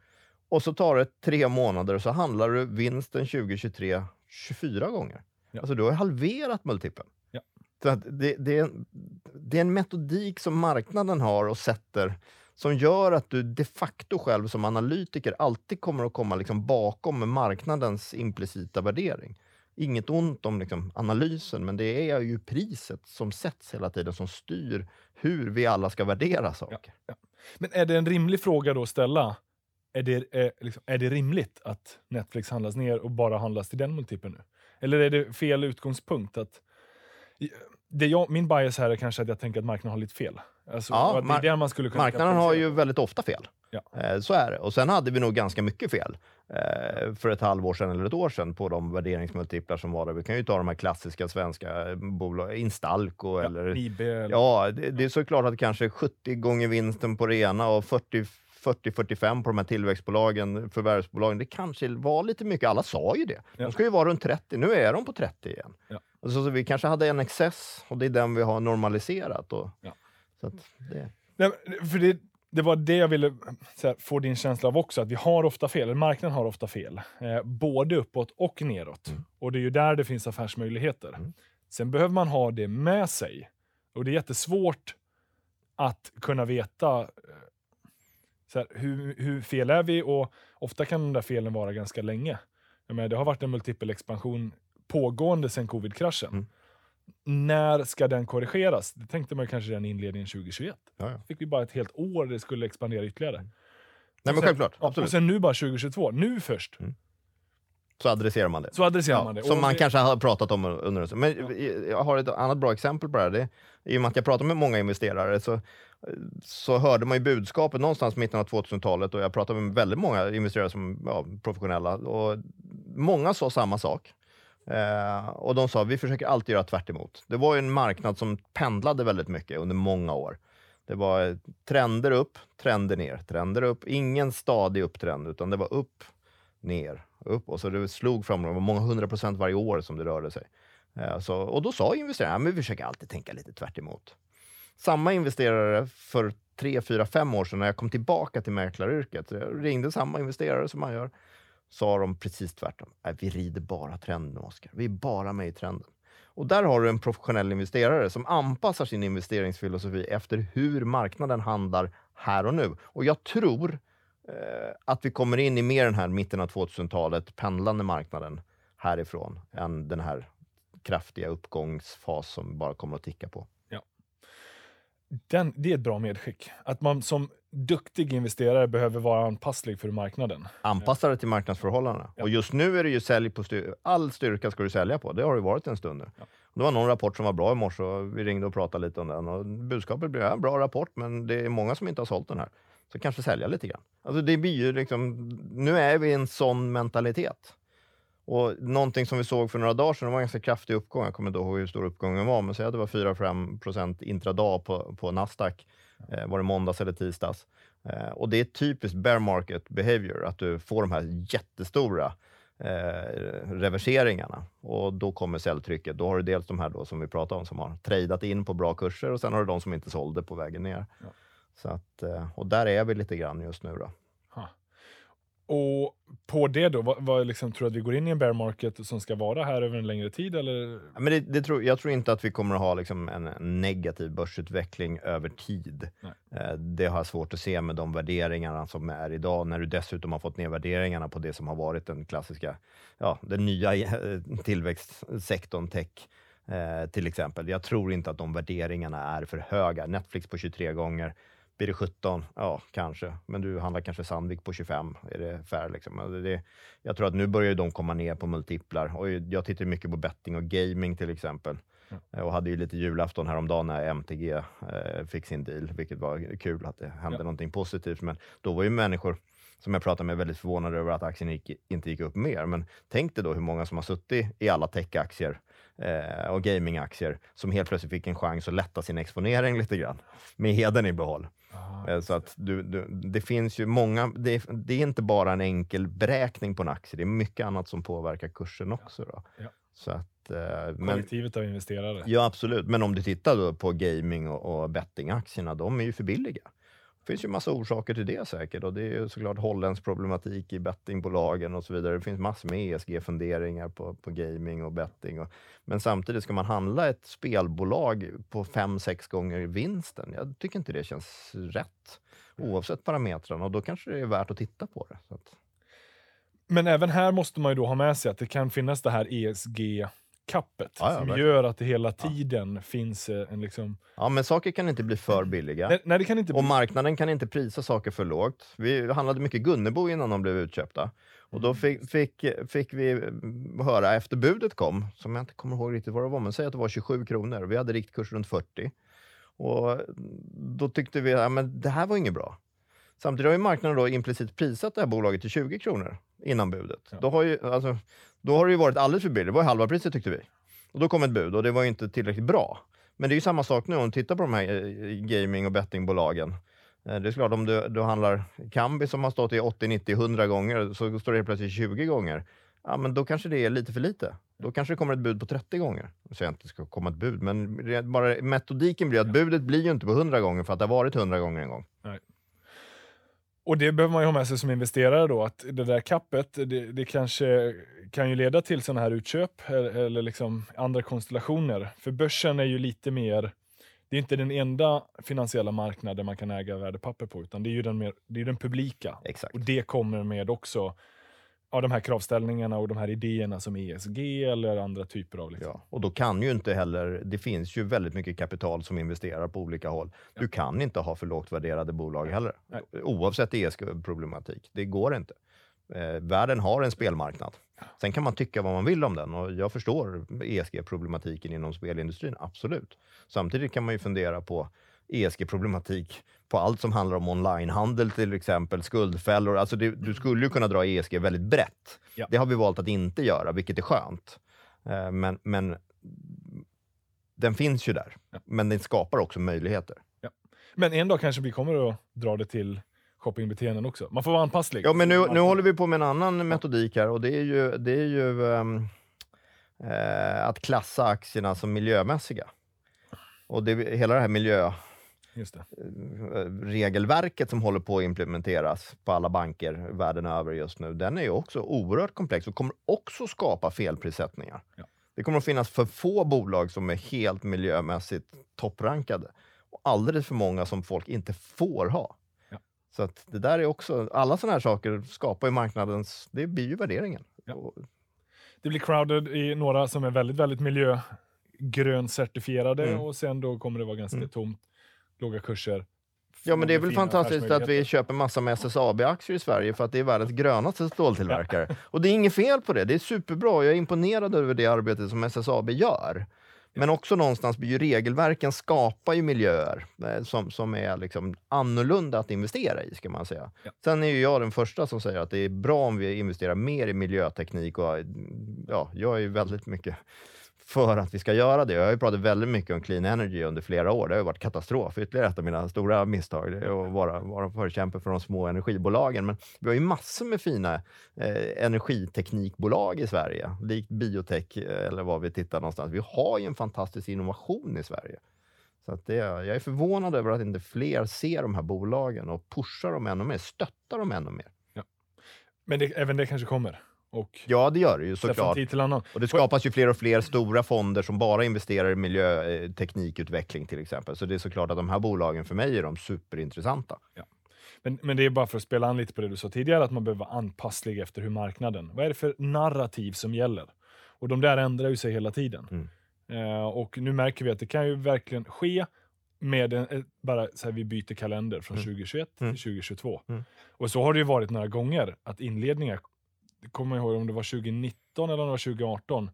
Och så tar det tre månader och så handlar du vinsten 2023 24 gånger. Ja. Alltså du har halverat multipeln. Ja. Så att det, det, är en, det är en metodik som marknaden har och sätter som gör att du de facto själv som analytiker alltid kommer att komma liksom bakom marknadens implicita värdering inget ont om liksom, analysen, men det är ju priset som sätts hela tiden som styr hur vi alla ska värdera saker. Ja, ja. Men är det en rimlig fråga då att ställa? Är det, är, liksom, är det rimligt att Netflix handlas ner och bara handlas till den multipeln nu? Eller är det fel utgångspunkt? att det jag, Min bias här är kanske att jag tänker att marknaden har lite fel. Alltså, Ja, att det är det man skulle kunna Marknaden har ju väldigt ofta fel. Ja. Eh, Så är det. Och sen hade vi nog ganska mycket fel eh, för ett halvår sedan eller ett år sedan på de värderingsmultiplar som var där. Vi kan ju ta de här klassiska svenska bolagen, Instalco på. eller... Ja, IB eller... Ja, det, det är såklart att kanske 70 gånger vinsten på det ena och 40 40-45 på de här tillväxtbolagen, förvärvsbolagen. Det kanske var lite mycket. Alla sa ju det. Ja. De ska ju vara runt 30. Nu är de på 30 igen. Ja. Och så, så vi kanske hade en excess och det är den vi har normaliserat. Och, Ja. så det, Nej, för det, det var det jag ville här, få din känsla av också, att vi har ofta fel, eller marknaden har ofta fel. Eh, både uppåt och neråt. Mm. Och det är ju där det finns affärsmöjligheter. Mm. Sen behöver man ha det med sig. Och det är jättesvårt att kunna veta eh, så här, hur, hur fel är vi? Och ofta kan de där felen vara ganska länge. Jag menar, det har varit en multipel expansion pågående sedan covid-kraschen. Mm. När ska den korrigeras? Det tänkte man kanske redan i inledningen 2021 ja, ja. fick vi bara ett helt år det skulle expandera ytterligare. Nej, men sen- självklart. Ja, absolut. och sen nu bara 2022, nu först, Så adresserar man det. så adresserar man det. som Och man det- kanske har pratat om under en. Men jag har ett annat bra exempel på det här. Det, I och med att jag pratar med många investerare så, så hörde man ju budskapet någonstans i mitten av 2000-talet och jag pratade med väldigt många investerare som professionella och många sa samma sak. Eh, och de sa vi försöker alltid göra tvärt emot. Det var ju en marknad som pendlade väldigt mycket under många år. Det var eh, trender upp, trender ner, trender upp. Ingen stadig upptrend, utan det var upp, ner, upp. Och så det slog fram, det var många hundra procent varje år som det rörde sig. Eh, så, och då sa investerarna, ja, men vi försöker alltid tänka lite tvärt emot. Samma investerare för tre, fyra, fem år sedan när jag kom tillbaka till mäklaryrket, jag ringde samma investerare som man gör, sa de precis tvärtom. Nej, vi rider bara trenden, Oskar. Vi är bara med i trenden. Och där har du en professionell investerare som anpassar sin investeringsfilosofi efter hur marknaden handlar här och nu. Och jag tror eh, att vi kommer in i mer den här mitten av 2000-talet pendlande marknaden härifrån än den här kraftiga uppgångsfas som bara kommer att ticka på. Den, det är ett bra medskick. Att man som duktig investerare behöver vara anpasslig för marknaden. Anpassa det till marknadsförhållandena. Ja. Och just nu är det ju sälj på styr- all styrka ska du sälja på. Det har det varit en stund nu. Ja. Det var någon rapport som var bra i morse och vi ringde och pratade lite om den. Och budskapet blev ja, bra rapport, men det är många som inte har sålt den här. Så kanske sälja lite grann. Alltså det blir liksom, nu är vi i en sån mentalitet. Och någonting som vi såg för några dagar sedan, det var en ganska kraftig uppgång. Jag kommer inte ihåg hur stor uppgången var, men säg att det var 4-5 procent intradag på, på Nasdaq. Eh, var det måndags eller tisdags? Eh, och det är typiskt bear market behavior, att du får de här jättestora eh, reverseringarna. Och då kommer säljtrycket. Då har du dels de här då som vi pratade om som har tradat in på bra kurser och sen har du de som inte sålde på vägen ner. Ja. Så att, eh, och där är vi lite grann just nu. Då. Och på det då, vad, vad liksom, tror du att vi går in i en bear market som ska vara här över en längre tid? Eller? Ja, Men det, det tror, jag tror inte att vi kommer att ha liksom en negativ börsutveckling över tid. Eh, Det har jag svårt att se med de värderingarna som är idag, när du dessutom har fått ner värderingarna på det som har varit den klassiska, ja, den nya eh, tillväxtsektorn tech. eh, Till exempel. Jag tror inte att de värderingarna är för höga. Netflix på 23 gånger, blir det 17? Ja, kanske. Men du handlar kanske Sandvik på 25. Är det fair? Liksom? Alltså Det, jag tror att nu börjar de komma ner på multiplar. Och jag tittar mycket på betting och gaming till exempel. Eh, Och hade ju lite julafton häromdagen när MTG eh, fick sin deal, vilket var kul att det hände Ja. någonting positivt. Men då var ju människor som jag pratade med väldigt förvånade över att aktien gick, inte gick upp mer. Men tänk dig då hur många som har suttit i alla techaktier eh, och gamingaktier som helt plötsligt fick en chans att lätta sin exponering lite grann med heden i behåll. Ah, Eh, Så att du, du, det finns ju många, det, är- det är inte bara en enkel beräkning på en aktie, det är mycket annat som påverkar kursen också. Då. Ja. Så att, eh, men, kollektivet av investerare. ja, absolut. Men om du tittar på gaming och, och bettingaktierna, de är ju för billiga. Finns ju massa orsaker till det säkert och det är ju såklart holländsk problematik i bettingbolagen och så vidare. Det finns massor med ESG-funderingar på, på gaming och betting. Och, men samtidigt ska man handla ett spelbolag på 5-6 gånger vinsten. Jag tycker inte det känns rätt oavsett parametrarna och då kanske det är värt att titta på det. Att, Men även här måste man ju då ha med sig att det kan finnas det här ESG-kappet Ja, ja, som verkligen. gör att det hela tiden finns eh, en liksom... Ja, men saker kan inte bli för billiga. Nej, nej, det kan inte Och bli... marknaden kan inte prisa saker för lågt. Vi handlade mycket Gunnebo innan de blev utköpta. Och då fick, fick, fick vi mm, höra efter budet kom, som jag inte kommer ihåg riktigt vad det var, men säg att det var 27 kronor. Vi hade riktkurs runt 40. Och då tyckte vi att ja, men det här var inget bra. Samtidigt har ju marknaden då implicit prisat det här bolaget till 20 kronor innan budet. Ja. Då, har ju, alltså, då har det ju varit alldeles för billigt. Det var ju halva priset tyckte vi. Och då kom ett bud och det var ju inte tillräckligt bra. Men det är ju samma sak nu om du tittar på de här eh, gaming och bettingbolagen. Eh, det är klart, om du, du handlar Kambi som har stått i 80, 90, 100 gånger, så står det helt plötsligt 20 gånger. Ja, men då kanske det är lite för lite. Då kanske det kommer ett bud på 30 gånger. Jag säger inte att det ska komma ett bud, men bara metodiken blir att budet blir ju inte på 100 gånger för att det har varit 100 gånger en gång. Och det behöver man ju ha med sig som investerare då, att det där kappet, det, det kanske kan ju leda till sådana här utköp eller, eller liksom andra konstellationer. För börsen är ju lite mer, det är inte den enda finansiella marknaden man kan äga värdepapper på, utan det är ju den, mer, det är den publika. Exakt. Och det kommer med också ja, de här kravställningarna och de här idéerna som ESG eller andra typer av... Liksom. Ja, och då kan ju inte heller, det finns ju väldigt mycket kapital som investerar på olika håll. Du kan inte ha för lågt värderade bolag heller, Nej. oavsett ESG-problematik. Det går inte. Eh, världen har en spelmarknad. Sen kan man tycka vad man vill om den och jag förstår ESG-problematiken inom spelindustrin, absolut. Samtidigt kan man ju fundera på ESG-problematik på allt som handlar om onlinehandel till exempel, skuldfällor. Alltså det, du skulle ju kunna dra ESG väldigt brett. Ja. Det har vi valt att inte göra, vilket är skönt. Eh, Men, men den finns ju där. Ja. Men den skapar också möjligheter. Men en dag kanske vi kommer att dra det till shoppingbeteenden också. Man får vara anpasslig. Ja, men nu, nu håller vi på med en annan metodik här och det är ju, det är ju ehm, eh, att klassa aktierna som miljömässiga. Och det, hela det här Just det. miljöregelverket som håller på att implementeras på alla banker världen över just nu, den är ju också oerhört komplex och kommer också skapa felprissättningar. Ja. Det kommer att finnas för få bolag som är helt miljömässigt topprankade och alldeles för många som folk inte får ha. Ja. Så att det där är också, alla sådana här saker skapar ju marknadens, det blir ju värderingen. Ja. Och, Det blir crowded i några som är väldigt, väldigt miljögröncertifierade Mm. och sen då kommer det vara ganska Mm. tomt, låga kurser. Ja, men det är väl fantastiskt att vi köper massa med SSAB-aktier i Sverige för att det är världens grönaste ståltillverkare. Och det är inget fel på det. Det är superbra. Jag är imponerad över det arbete som SSAB gör. Men också någonstans blir ju regelverken skapar ju miljöer eh, som, som är liksom annorlunda att investera i, ska man säga. Ja. Sen är ju jag den första som säger att det är bra om vi investerar mer i miljöteknik och ja, jag är ju väldigt mycket för att vi ska göra det. Jag har ju pratat väldigt mycket om clean energy under flera år. Det har ju varit katastrof. Ytterligare ett av mina stora misstag det är att vara, vara förkämpe för de små energibolagen. Men vi har ju massor med fina eh, energiteknikbolag i Sverige, likt biotech eh, eller vad vi tittar någonstans. Vi har ju en fantastisk innovation i Sverige. Så att det, jag är förvånad över att inte fler ser de här bolagen och pushar dem ännu mer, stöttar dem ännu mer. Men det, även det kanske kommer. Och Ja, det gör det ju såklart. Och det skapas ju fler och fler stora fonder som bara investerar i miljöteknikutveckling till exempel. Så det är såklart att de här bolagen för mig är de superintressanta. Men, men det är bara för att spela an lite på det du sa tidigare, att man behöver vara anpasslig efter hur marknaden, vad är det för narrativ som gäller? Och de där ändrar ju sig hela tiden. Mm. Eh, och nu märker vi att det kan ju verkligen ske med en, ett- bara så här, vi byter kalender från Mm. 2021 Mm. till 2022. Mm. Och så har det ju varit några gånger att inledningar, kommer jag ihåg om det var 2019 eller om det var 2018,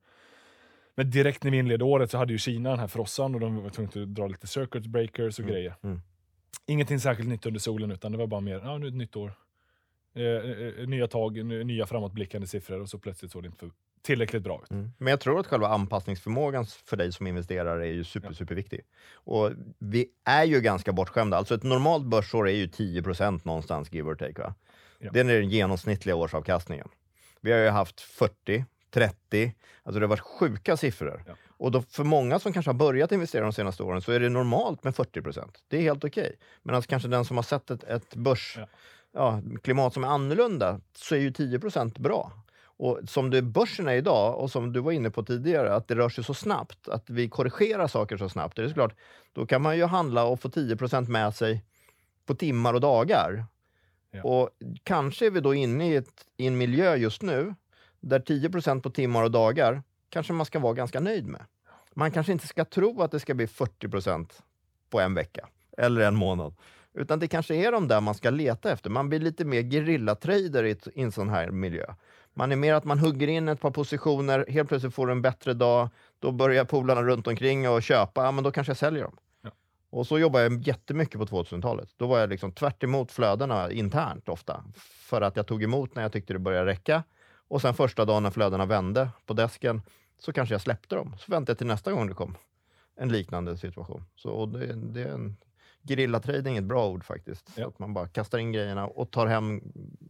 men direkt när vi inledde året så hade ju Kina den här frossan och de var tvungna att dra lite circuit breakers och Mm. grejer. Mm. Ingenting särskilt nytt under solen, utan det var bara mer, ja nu är det ett nytt år. Eh, eh, nya tag, nya framåtblickande siffror och så plötsligt såg det inte tillräckligt bra ut. Men jag tror att själva anpassningsförmågan för dig som investerare är ju super, Ja. superviktig. Och vi är ju ganska bortskämda. Alltså ett normalt börsår är ju 10% någonstans, give or take. Va? Ja. Det är den genomsnittliga årsavkastningen. Vi har ju haft 40, 30, alltså det har varit sjuka siffror. Ja. Och då för många som kanske har börjat investera de senaste åren så är det normalt med 40% Det är helt okej. Men alltså kanske den som har sett ett, ett börs, Ja. ja, klimat som är annorlunda så är ju 10% bra. Och som det börsen är idag och som du var inne på tidigare, att det rör sig så snabbt, att vi korrigerar saker så snabbt. Det är såklart, då kan man ju handla och få 10% med sig på timmar och dagar. Ja. Och kanske är vi då inne i, ett, i en miljö just nu där 10% på timmar och dagar kanske man ska vara ganska nöjd med. Man kanske inte ska tro att det ska bli 40% på en vecka eller en månad. Utan det kanske är de där man ska leta efter. Man blir lite mer gerillatrader i, i en sån här miljö. Man är mer att man hugger in ett par positioner, helt plötsligt får du en bättre dag, då börjar polarna runt omkring och köpa, ja men då kanske jag säljer dem. Och så jobbade jag jättemycket på 2000-talet. Då var jag liksom tvärt emot flödena internt ofta. För att jag tog emot när jag tyckte det började räcka. Och sen första dagen när flödena vände på desken så kanske jag släppte dem. Så väntade jag till nästa gång det kom en liknande situation. Så det, det är en Gerillatrading är ett bra ord faktiskt. Ja. Att man bara kastar in grejerna och tar hem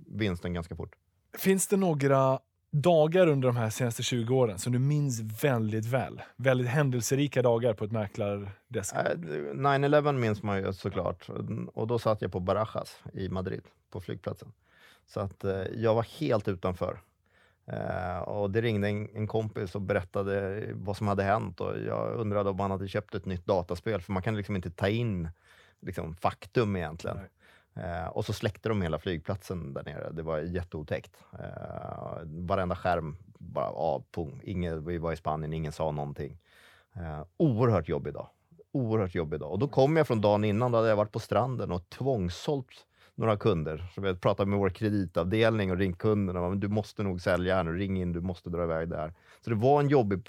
vinsten ganska fort. Finns det några dagar under de här senaste 20 åren som du minns väldigt väl? Väldigt händelserika dagar på ett mäklardesk? Äh, 9-11 minns man ju såklart. Och då satt jag på Barajas i Madrid, på flygplatsen. Så att eh, jag var helt utanför. Eh, och det ringde en, en kompis och berättade vad som hade hänt och jag undrade om han hade köpt ett nytt dataspel, för man kan liksom inte ta in liksom, faktum egentligen. Eh, och så släckte de hela flygplatsen där nere. Det var jätteotäckt. Eh, varenda skärm bara av, pung. Ingen, vi var i Spanien, ingen sa någonting. Eh, oerhört jobbig dag. Oerhört jobbig dag. Och då kom jag från dagen innan, då hade jag varit på stranden och tvångssålt några kunder. Så jag pratade med vår kreditavdelning och ringt kunderna. Men du måste nog sälja här nu, ring in, du måste dra iväg där. Så det var en jobbig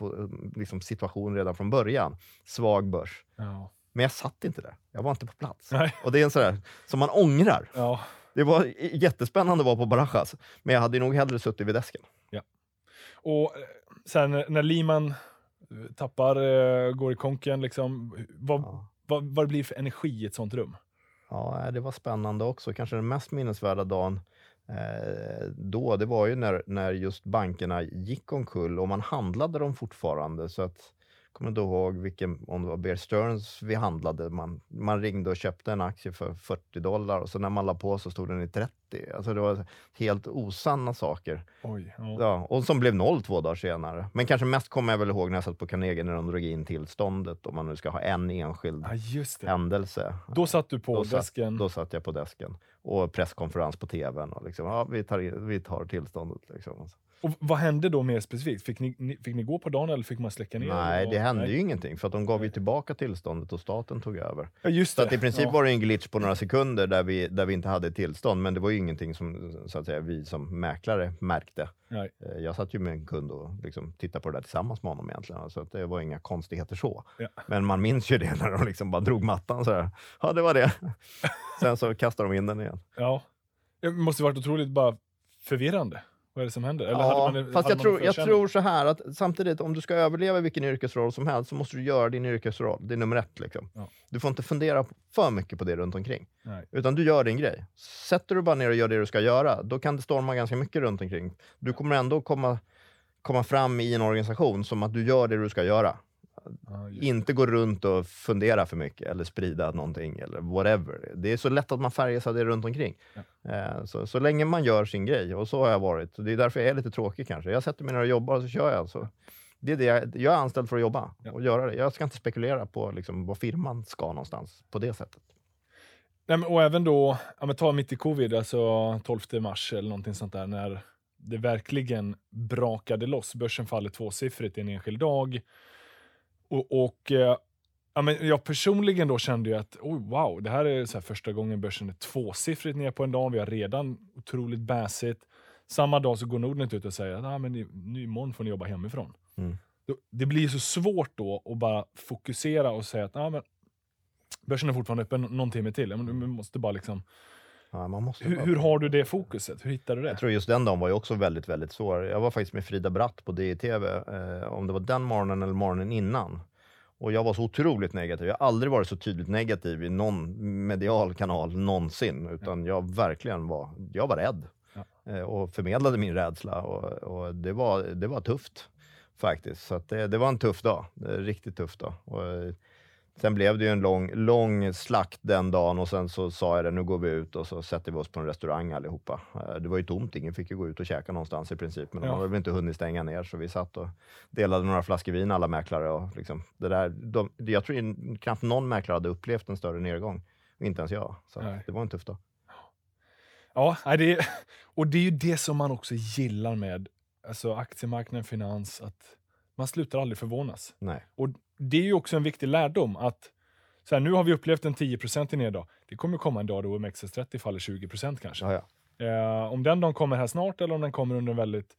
liksom, situation redan från början. Svag börs. Ja. Men jag satt inte där. Jag var inte på plats. Nej. Och det är en sån där som man ångrar. Ja. Det var jättespännande att vara på Barajas, men jag hade nog hellre suttit vid desken. Och eh, sen när- Liman eh, tappar, eh, går i konken, liksom, vad, Ja. vad, vad det blir för energi i ett sånt rum? Ja, det var spännande också. Kanske den mest minnesvärda dagen eh, då, det var ju när, när just bankerna gick omkull och man handlade dem fortfarande. Så att, kommer inte ihåg vilken, om det var Bear Stearns vi handlade. Man, man ringde och köpte en aktie för 40 dollar och så när man la på så stod den i 30. Alltså det var helt osanna saker. Oj. Ja. Ja, och som blev noll två dagar senare. Men kanske mest kommer jag väl ihåg när jag satt på Carnegie när de drog in tillståndet, om man nu ska ha en enskild ja, händelse. Då satt du på Då satt- desken. Då satt jag på desken och presskonferens på tvn. Och liksom, ja, vi, tar, vi tar tillståndet. Liksom. Och vad hände då mer specifikt? Fick ni, fick ni gå på dagen eller fick man släcka ner? Nej, det hände nej. ju ingenting för att de gav ju tillbaka tillståndet och staten tog över. Ja, just Så det. att i princip ja. var det en glitch på några sekunder där vi, där vi inte hade tillstånd, men det var ju ingenting som så att säga, vi som mäklare märkte. Nej. Eh, Jag satt ju med en kund och liksom tittade på det där tillsammans med honom egentligen, så att det var inga konstigheter så. Ja. Men man minns ju det när de liksom bara drog mattan så här. Ja, det var det. Sen så kastade de in den igen. Ja. Det måste varit otroligt bara förvirrande. Vad är det som händer? Eller ja, man, fast jag tror, jag tror så här att samtidigt, om du ska överleva vilken yrkesroll som helst, så måste du göra din yrkesroll. Det är nummer ett. Liksom. Ja. Du får inte fundera för mycket på det runt omkring. Nej. Utan du gör din grej. Sätter du bara ner och gör det du ska göra, då kan det storma ganska mycket runt omkring. Du kommer ändå komma, komma fram i en organisation som att du gör det du ska göra. Ja, just. Inte gå runt och fundera för mycket eller sprida någonting eller whatever. Det är så lätt att man färgas av det runt omkring. Eh, Så, så länge man gör sin grej, och så har jag varit. Det är därför jag är lite tråkig kanske. Jag sätter mig ner och jobbar och så kör jag. Så det är det jag, jag är anställd för att jobba Ja. och göra det. Jag ska inte spekulera på liksom, vad firman ska någonstans på det sättet. Nej, men, och även då, ja, men ta mitt i covid, alltså 12 mars eller någonting sånt där, när det verkligen brakade loss. Börsen faller tvåsiffrigt i en enskild dag. Och, och eh, ja, men jag personligen då kände ju att, oh, wow, det här är så här första gången börsen är tvåsiffrigt ner på en dag. Vi har redan otroligt bäsigt. Samma dag så går Nordnet ut och säger att ah, men i- nu imorgon får ni jobba hemifrån. Mm. Det blir så svårt då att bara fokusera och säga att ah, men börsen är fortfarande öppen någon timme till. Ja, men du måste bara liksom, Ja, hur, hur har du det fokuset? Hur hittar du det? Jag tror just den dagen var ju också väldigt, väldigt svår. Jag var faktiskt med Frida Bratt på DTV, eh, om det var den morgonen eller morgonen innan. Och jag var så otroligt negativ. Jag har aldrig varit så tydligt negativ i någon medial kanal någonsin, utan jag verkligen var, jag var rädd. Ja. Eh, och förmedlade min rädsla och, och det, var, det var tufft faktiskt. Så det, det var en tuff dag, en riktigt tuff dag. Och, eh, Sen blev det ju en lång, lång slakt den dagen och sen så sa jag det, nu går vi ut och så sätter vi oss på en restaurang allihopa. Eh, Det var ju tomt, ingen fick ju gå ut och käka någonstans i princip, men de Ja. hade väl inte hunnit stänga ner så vi satt och delade några flaskor vin alla mäklare. Och liksom, det där, de, jag tror knappt någon mäklare hade upplevt en större nedgång, inte ens jag. Så Nej. det var en tuff dag. Ja, det är, och det är ju det som man också gillar med alltså aktiemarknaden, finans, att man slutar aldrig förvånas. Nej. Och det är ju också en viktig lärdom att så här, nu har vi upplevt en 10 i neddag. Det kommer komma en dag då OMXS30 faller 20% kanske. Ja, ja. Eh, om den dagen kommer här snart eller om den kommer under en väldigt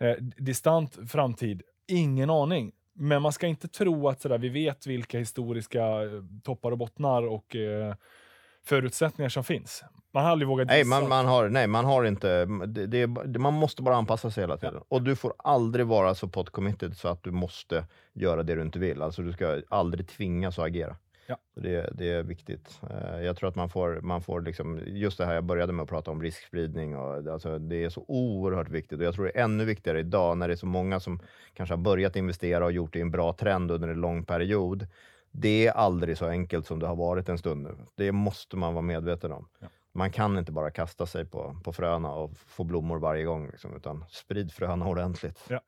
eh, distant framtid, ingen aning. Men man ska inte tro att sådär, vi vet vilka historiska eh, toppar och bottnar och eh, förutsättningar som finns. Man har aldrig vågat Nej, gissa. man, man, har, nej, man har inte... Det, det, man måste bara anpassa sig hela tiden. Och du får aldrig vara så pot committed så att du måste göra det du inte vill. Alltså du ska aldrig tvingas att agera. Ja. Det, det är viktigt. Eh, Jag tror att man får, man får liksom, just det här jag började med att prata om riskspridning. Och, alltså, det är så oerhört viktigt och jag tror det är ännu viktigare idag när det är så många som kanske har börjat investera och gjort det i en bra trend under en lång period. Det är aldrig så enkelt som det har varit en stund nu. Det måste man vara medveten om. Ja. Man kan inte bara kasta sig på, på fröna och få blommor varje gång, liksom, utan sprid fröna ordentligt. Ja.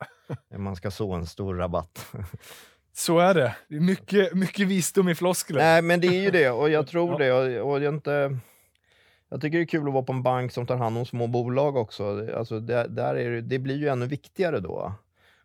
Man ska så en stor rabatt. Så är det. det är mycket, mycket visdom i floskler. Nej, men det är ju det och jag tror Ja. det. Och, och jag, inte, jag tycker det är kul att vara på en bank som tar hand om små bolag också. Alltså det, där är det, det blir ju ännu viktigare då.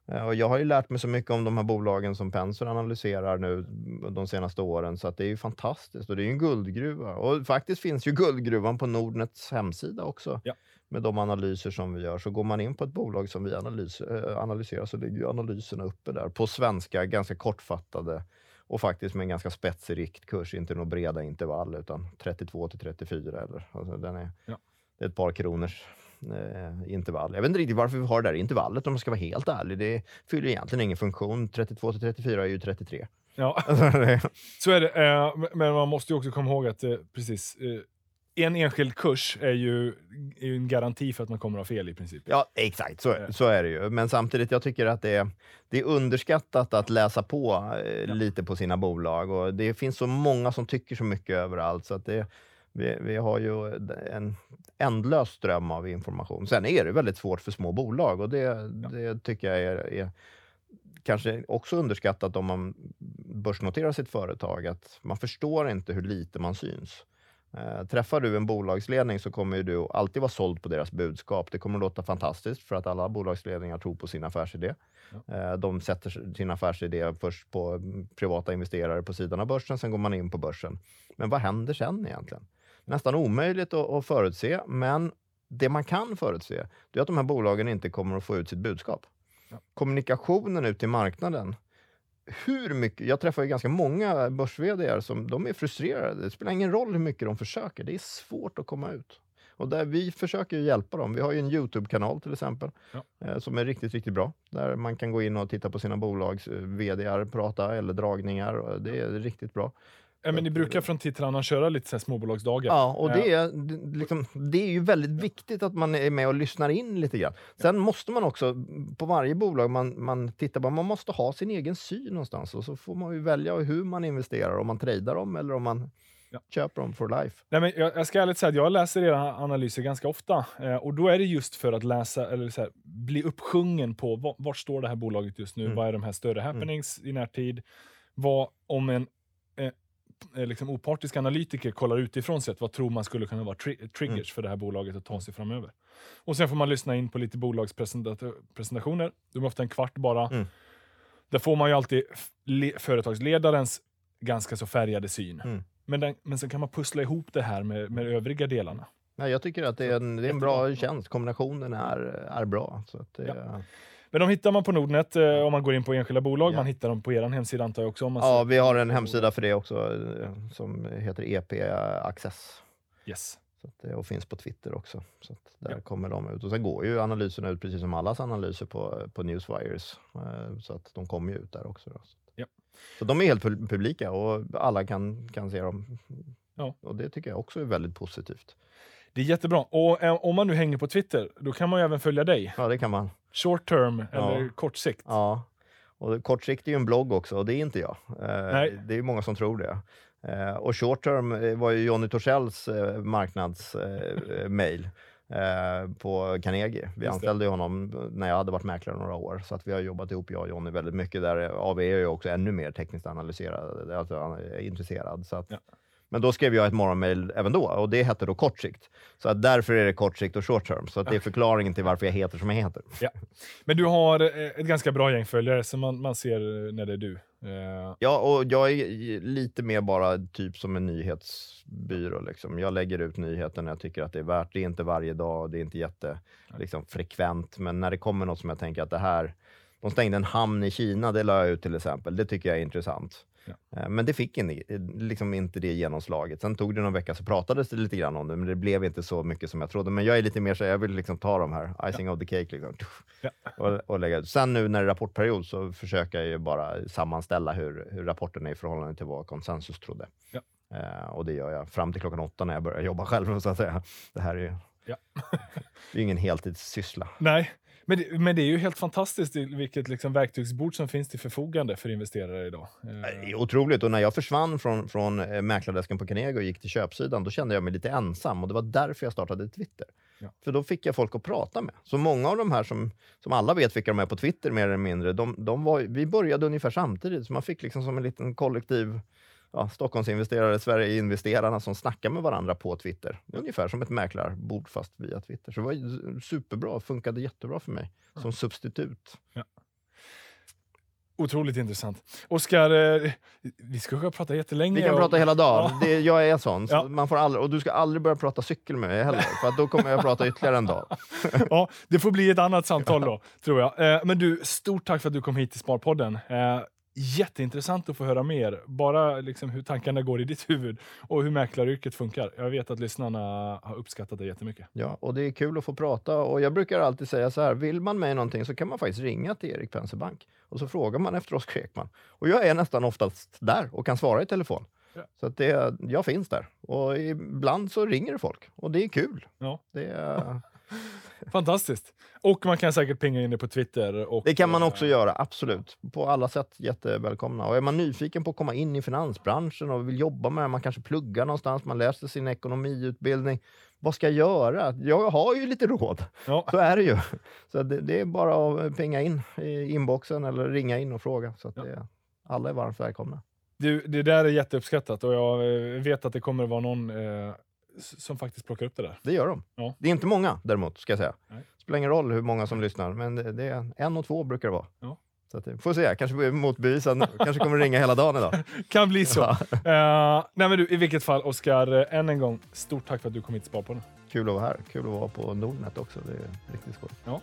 Eh, Och jag har ju lärt mig så mycket om de här bolagen som Penser analyserar nu de senaste åren, så det är ju fantastiskt. Och det är ju en guldgruva. Och faktiskt finns ju guldgruvan på Nordnets hemsida också. Ja. Med de analyser som vi gör. Så går man in på ett bolag som vi analys, eh, analyserar så ligger ju analyserna uppe där. På svenska, ganska kortfattade och faktiskt med en ganska spetsig riktkurs, inte några breda intervall utan 32 till 34 eller alltså den är, Ja. det är ett par kronors eh, intervall. Jag vet inte riktigt varför vi har det där intervallet om man ska vara helt ärlig. Det fyller egentligen ingen funktion. 32 till 34 är ju 33. Ja, så är det. Eh, Men man måste ju också komma ihåg att eh, precis, eh, en enskild kurs är ju, är ju en garanti för att man kommer att ha fel i princip. ja, exakt så, Ja. så är det ju. Men samtidigt, jag tycker att det är, det är underskattat att läsa på eh, lite på sina bolag och det finns så många som tycker så mycket överallt så att det, vi, vi har ju en ändlös ström av information. Sen är det väldigt svårt för små bolag och det, det tycker jag är, är kanske också underskattat om man börsnoterar sitt företag, att man förstår inte hur lite man syns. Eh, träffar du en bolagsledning så kommer du alltid vara såld på deras budskap. Det kommer låta fantastiskt för att alla bolagsledningar tror på sin affärsidé. Eh, de sätter sin affärsidé först på mm, privata investerare på sidan av börsen, sen går man in på börsen. Men vad händer sen egentligen? Nästan omöjligt att, att förutse, men det man kan förutse, är att de här bolagen inte kommer att få ut sitt budskap. Ja. Kommunikationen ut till marknaden, hur mycket, jag träffar ju ganska många börs som de är frustrerade. Det spelar ingen roll hur mycket de försöker. Det är svårt att komma ut. Och där vi försöker hjälpa dem. Vi har en Youtube-kanal till exempel Ja. eh, som är riktigt, riktigt bra. Där man kan gå in och titta på sina bolags eh, VDR prata eller dragningar. Det är riktigt bra. Ja, men ni brukar från tid till annan köra lite så här småbolagsdagar. Ja, och det är, det- liksom, det är ju väldigt viktigt att man är med och lyssnar in lite grann. Sen måste man också, på varje bolag man, man tittar på, man måste ha sin egen syn någonstans och så får man ju välja hur man investerar, om man tradar dem eller om man Ja. köper dem for life. Nej, men jag, jag ska ärligt säga att jag läser era analyser ganska ofta. Eh, och då är det just för att läsa, eller så här, bli uppsjungen på var, vart står det här bolaget just nu? Mm. Vad är de här större happenings i närtid? Vad om en eh, liksom opartisk analytiker kollar utifrån sett, vad tror man skulle kunna vara tri- triggers Mm. för det här bolaget att ta sig framöver? Och sen får man lyssna in på lite bolagspresentationer. De är ofta en kvart bara. Mm. Där får man ju alltid företagsledarens ganska så färgade syn. Mm. Men, den, men sen kan man pussla ihop det här med, med övriga delarna. Nej, jag tycker att det är en, det är en bra tjänst. Kombinationen är, är bra. Så att det, Ja. Men de hittar man på Nordnet eh, om man går in på enskilda bolag. Ja. Man hittar dem på er hemsida antar jag också. Ja, vi har en hemsida för det också eh, som heter EP Access. Yes. Att, det- och finns på Twitter också. Så att där Ja. kommer de ut. Och sen går ju analyserna ut precis som allas analyser på, på Newswires. Eh, Så att de kommer ju ut där också. Då. Ja. så de är helt pu- publika och alla kan, kan se dem. Ja. Och det tycker jag också är väldigt positivt. Det är jättebra. Och eh, om man nu hänger på Twitter, då kan man ju även följa dig. Ja, det kan man. Short term Ja. eller kort sikt. Ja. Och kortsiktigt är ju en blogg också och det är inte jag. Eh, Nej. Det är många som tror det. Eh, och short term var ju Jonny Torssells marknadsmail på Carnegie. Vi det. anställde ju honom när jag hade varit mäklare några år, så att vi har jobbat ihop, jag och Jonny, väldigt mycket. Där AV är ju också ännu mer tekniskt analyserad, alltså intresserad. Så att, Ja. Men då skrev jag ett morgonmail även då och det hette då kort sikt. Så att därför är det kort sikt och short term. Så att det är förklaringen till varför jag heter som jag heter. Ja. Men du har eh, ett ganska bra gäng följare som man, man ser när det är du. Eh, Ja, och jag är lite mer bara typ som en nyhetsbyrå. Liksom. Jag lägger ut nyheter när jag tycker att det är värt. Det är inte varje dag, det är inte jätte liksom, frekvent, men när det kommer något som jag tänker att det här... De stängde en hamn i Kina, det la jag ut till exempel. Det tycker jag är intressant. Ja. Eh, Men det fick in, liksom inte det genomslaget. Sen tog det någon vecka så pratades det lite grann om det, men det blev inte så mycket som jag trodde. Men jag är lite mer så jag vill liksom ta de här, icing of the cake, liksom, Ja. och, och lägga ut. Sen nu när det är rapportperiod så försöker jag ju bara sammanställa hur, hur rapporten är i förhållande till vad konsensus trodde. Ja. Eh, och det gör jag fram till klockan åtta när jag börjar jobba själv, så att säga. Det här är ju Ja. det är ju ingen heltidssyssla. nej, men det, men det är ju helt fantastiskt vilket liksom verktygsbord som finns till förfogande för investerare idag. Eh, otroligt. Och när jag försvann från, från eh, mäklardesken på Carnegie och gick till köpsidan, då kände jag mig lite ensam. Och det var därför jag startade Twitter. Ja. För då fick jag folk att prata med. Så många av de här som, som alla vet vilka de är på Twitter mer eller mindre, de, de var, vi började ungefär samtidigt. Så man fick liksom som en liten kollektiv ja, Stockholmsinvesterare, Sverigeinvesterarna som snackar med varandra på Twitter. Ungefär som ett mäklarbord fast via Twitter. Så det var superbra, funkade jättebra för mig som substitut. Otroligt intressant. Oskar, eh, vi ska prata jättelänge. Vi kan och- prata hela dagen. Ja. Det, jag är sån. Så Ja. man får aldrig, och du ska aldrig börja prata cykel med mig heller, för då kommer jag prata ytterligare en dag. Ja, det får bli ett annat samtal då, tror jag. Eh, men du, stort tack för att du kom hit till Sparpodden. Jätteintressant att få höra mer. Bara liksom hur tankarna går i ditt huvud och hur mäklaryrket funkar. Jag vet att lyssnarna har uppskattat det jättemycket. Ja, och det är kul att få prata. Och jag brukar alltid säga så här, vill man mig någonting så kan man faktiskt ringa till Erik Penser Bank och så frågar man efter Oskar Ekman. Och jag är nästan oftast där och kan svara i telefon. Ja. Så att det, jag finns där. Och ibland så ringer det folk och det är kul. Ja. Det, Fantastiskt. Och man kan säkert pinga in det på Twitter. Och, det kan man eh, också göra, absolut. På alla sätt jättevälkomna. Och är man nyfiken på att komma in i finansbranschen och vill jobba med det, man kanske pluggar någonstans, man läser sin ekonomiutbildning. Vad ska jag göra? Jag har ju lite råd. Ja, Så är det ju. Så det, det är bara att pinga in i inboxen eller ringa in och fråga. Så Ja. det, alla är varmt välkomna. du, det där är jätteuppskattat och jag eh, vet att det kommer vara någon eh, som faktiskt plockar upp det där. Det gör de. Ja. Det är inte många däremot, ska jag säga. Nej. spelar ingen roll hur många som lyssnar, men det, det är en och två brukar det vara. Ja. Så att, får se, kanske blir motbevisad. kanske kommer ringa hela dagen idag. Kan bli så. Ja. Eh, nej men du, I vilket fall, Oskar, eh, än en gång, stort tack för att du kom hit till Sparpodden. Kul att vara här. Kul att vara på Nordnet också. Det är riktigt skoj.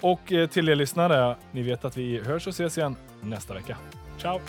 Och eh, till er lyssnare, ni vet att vi hörs och ses igen nästa vecka. Ciao!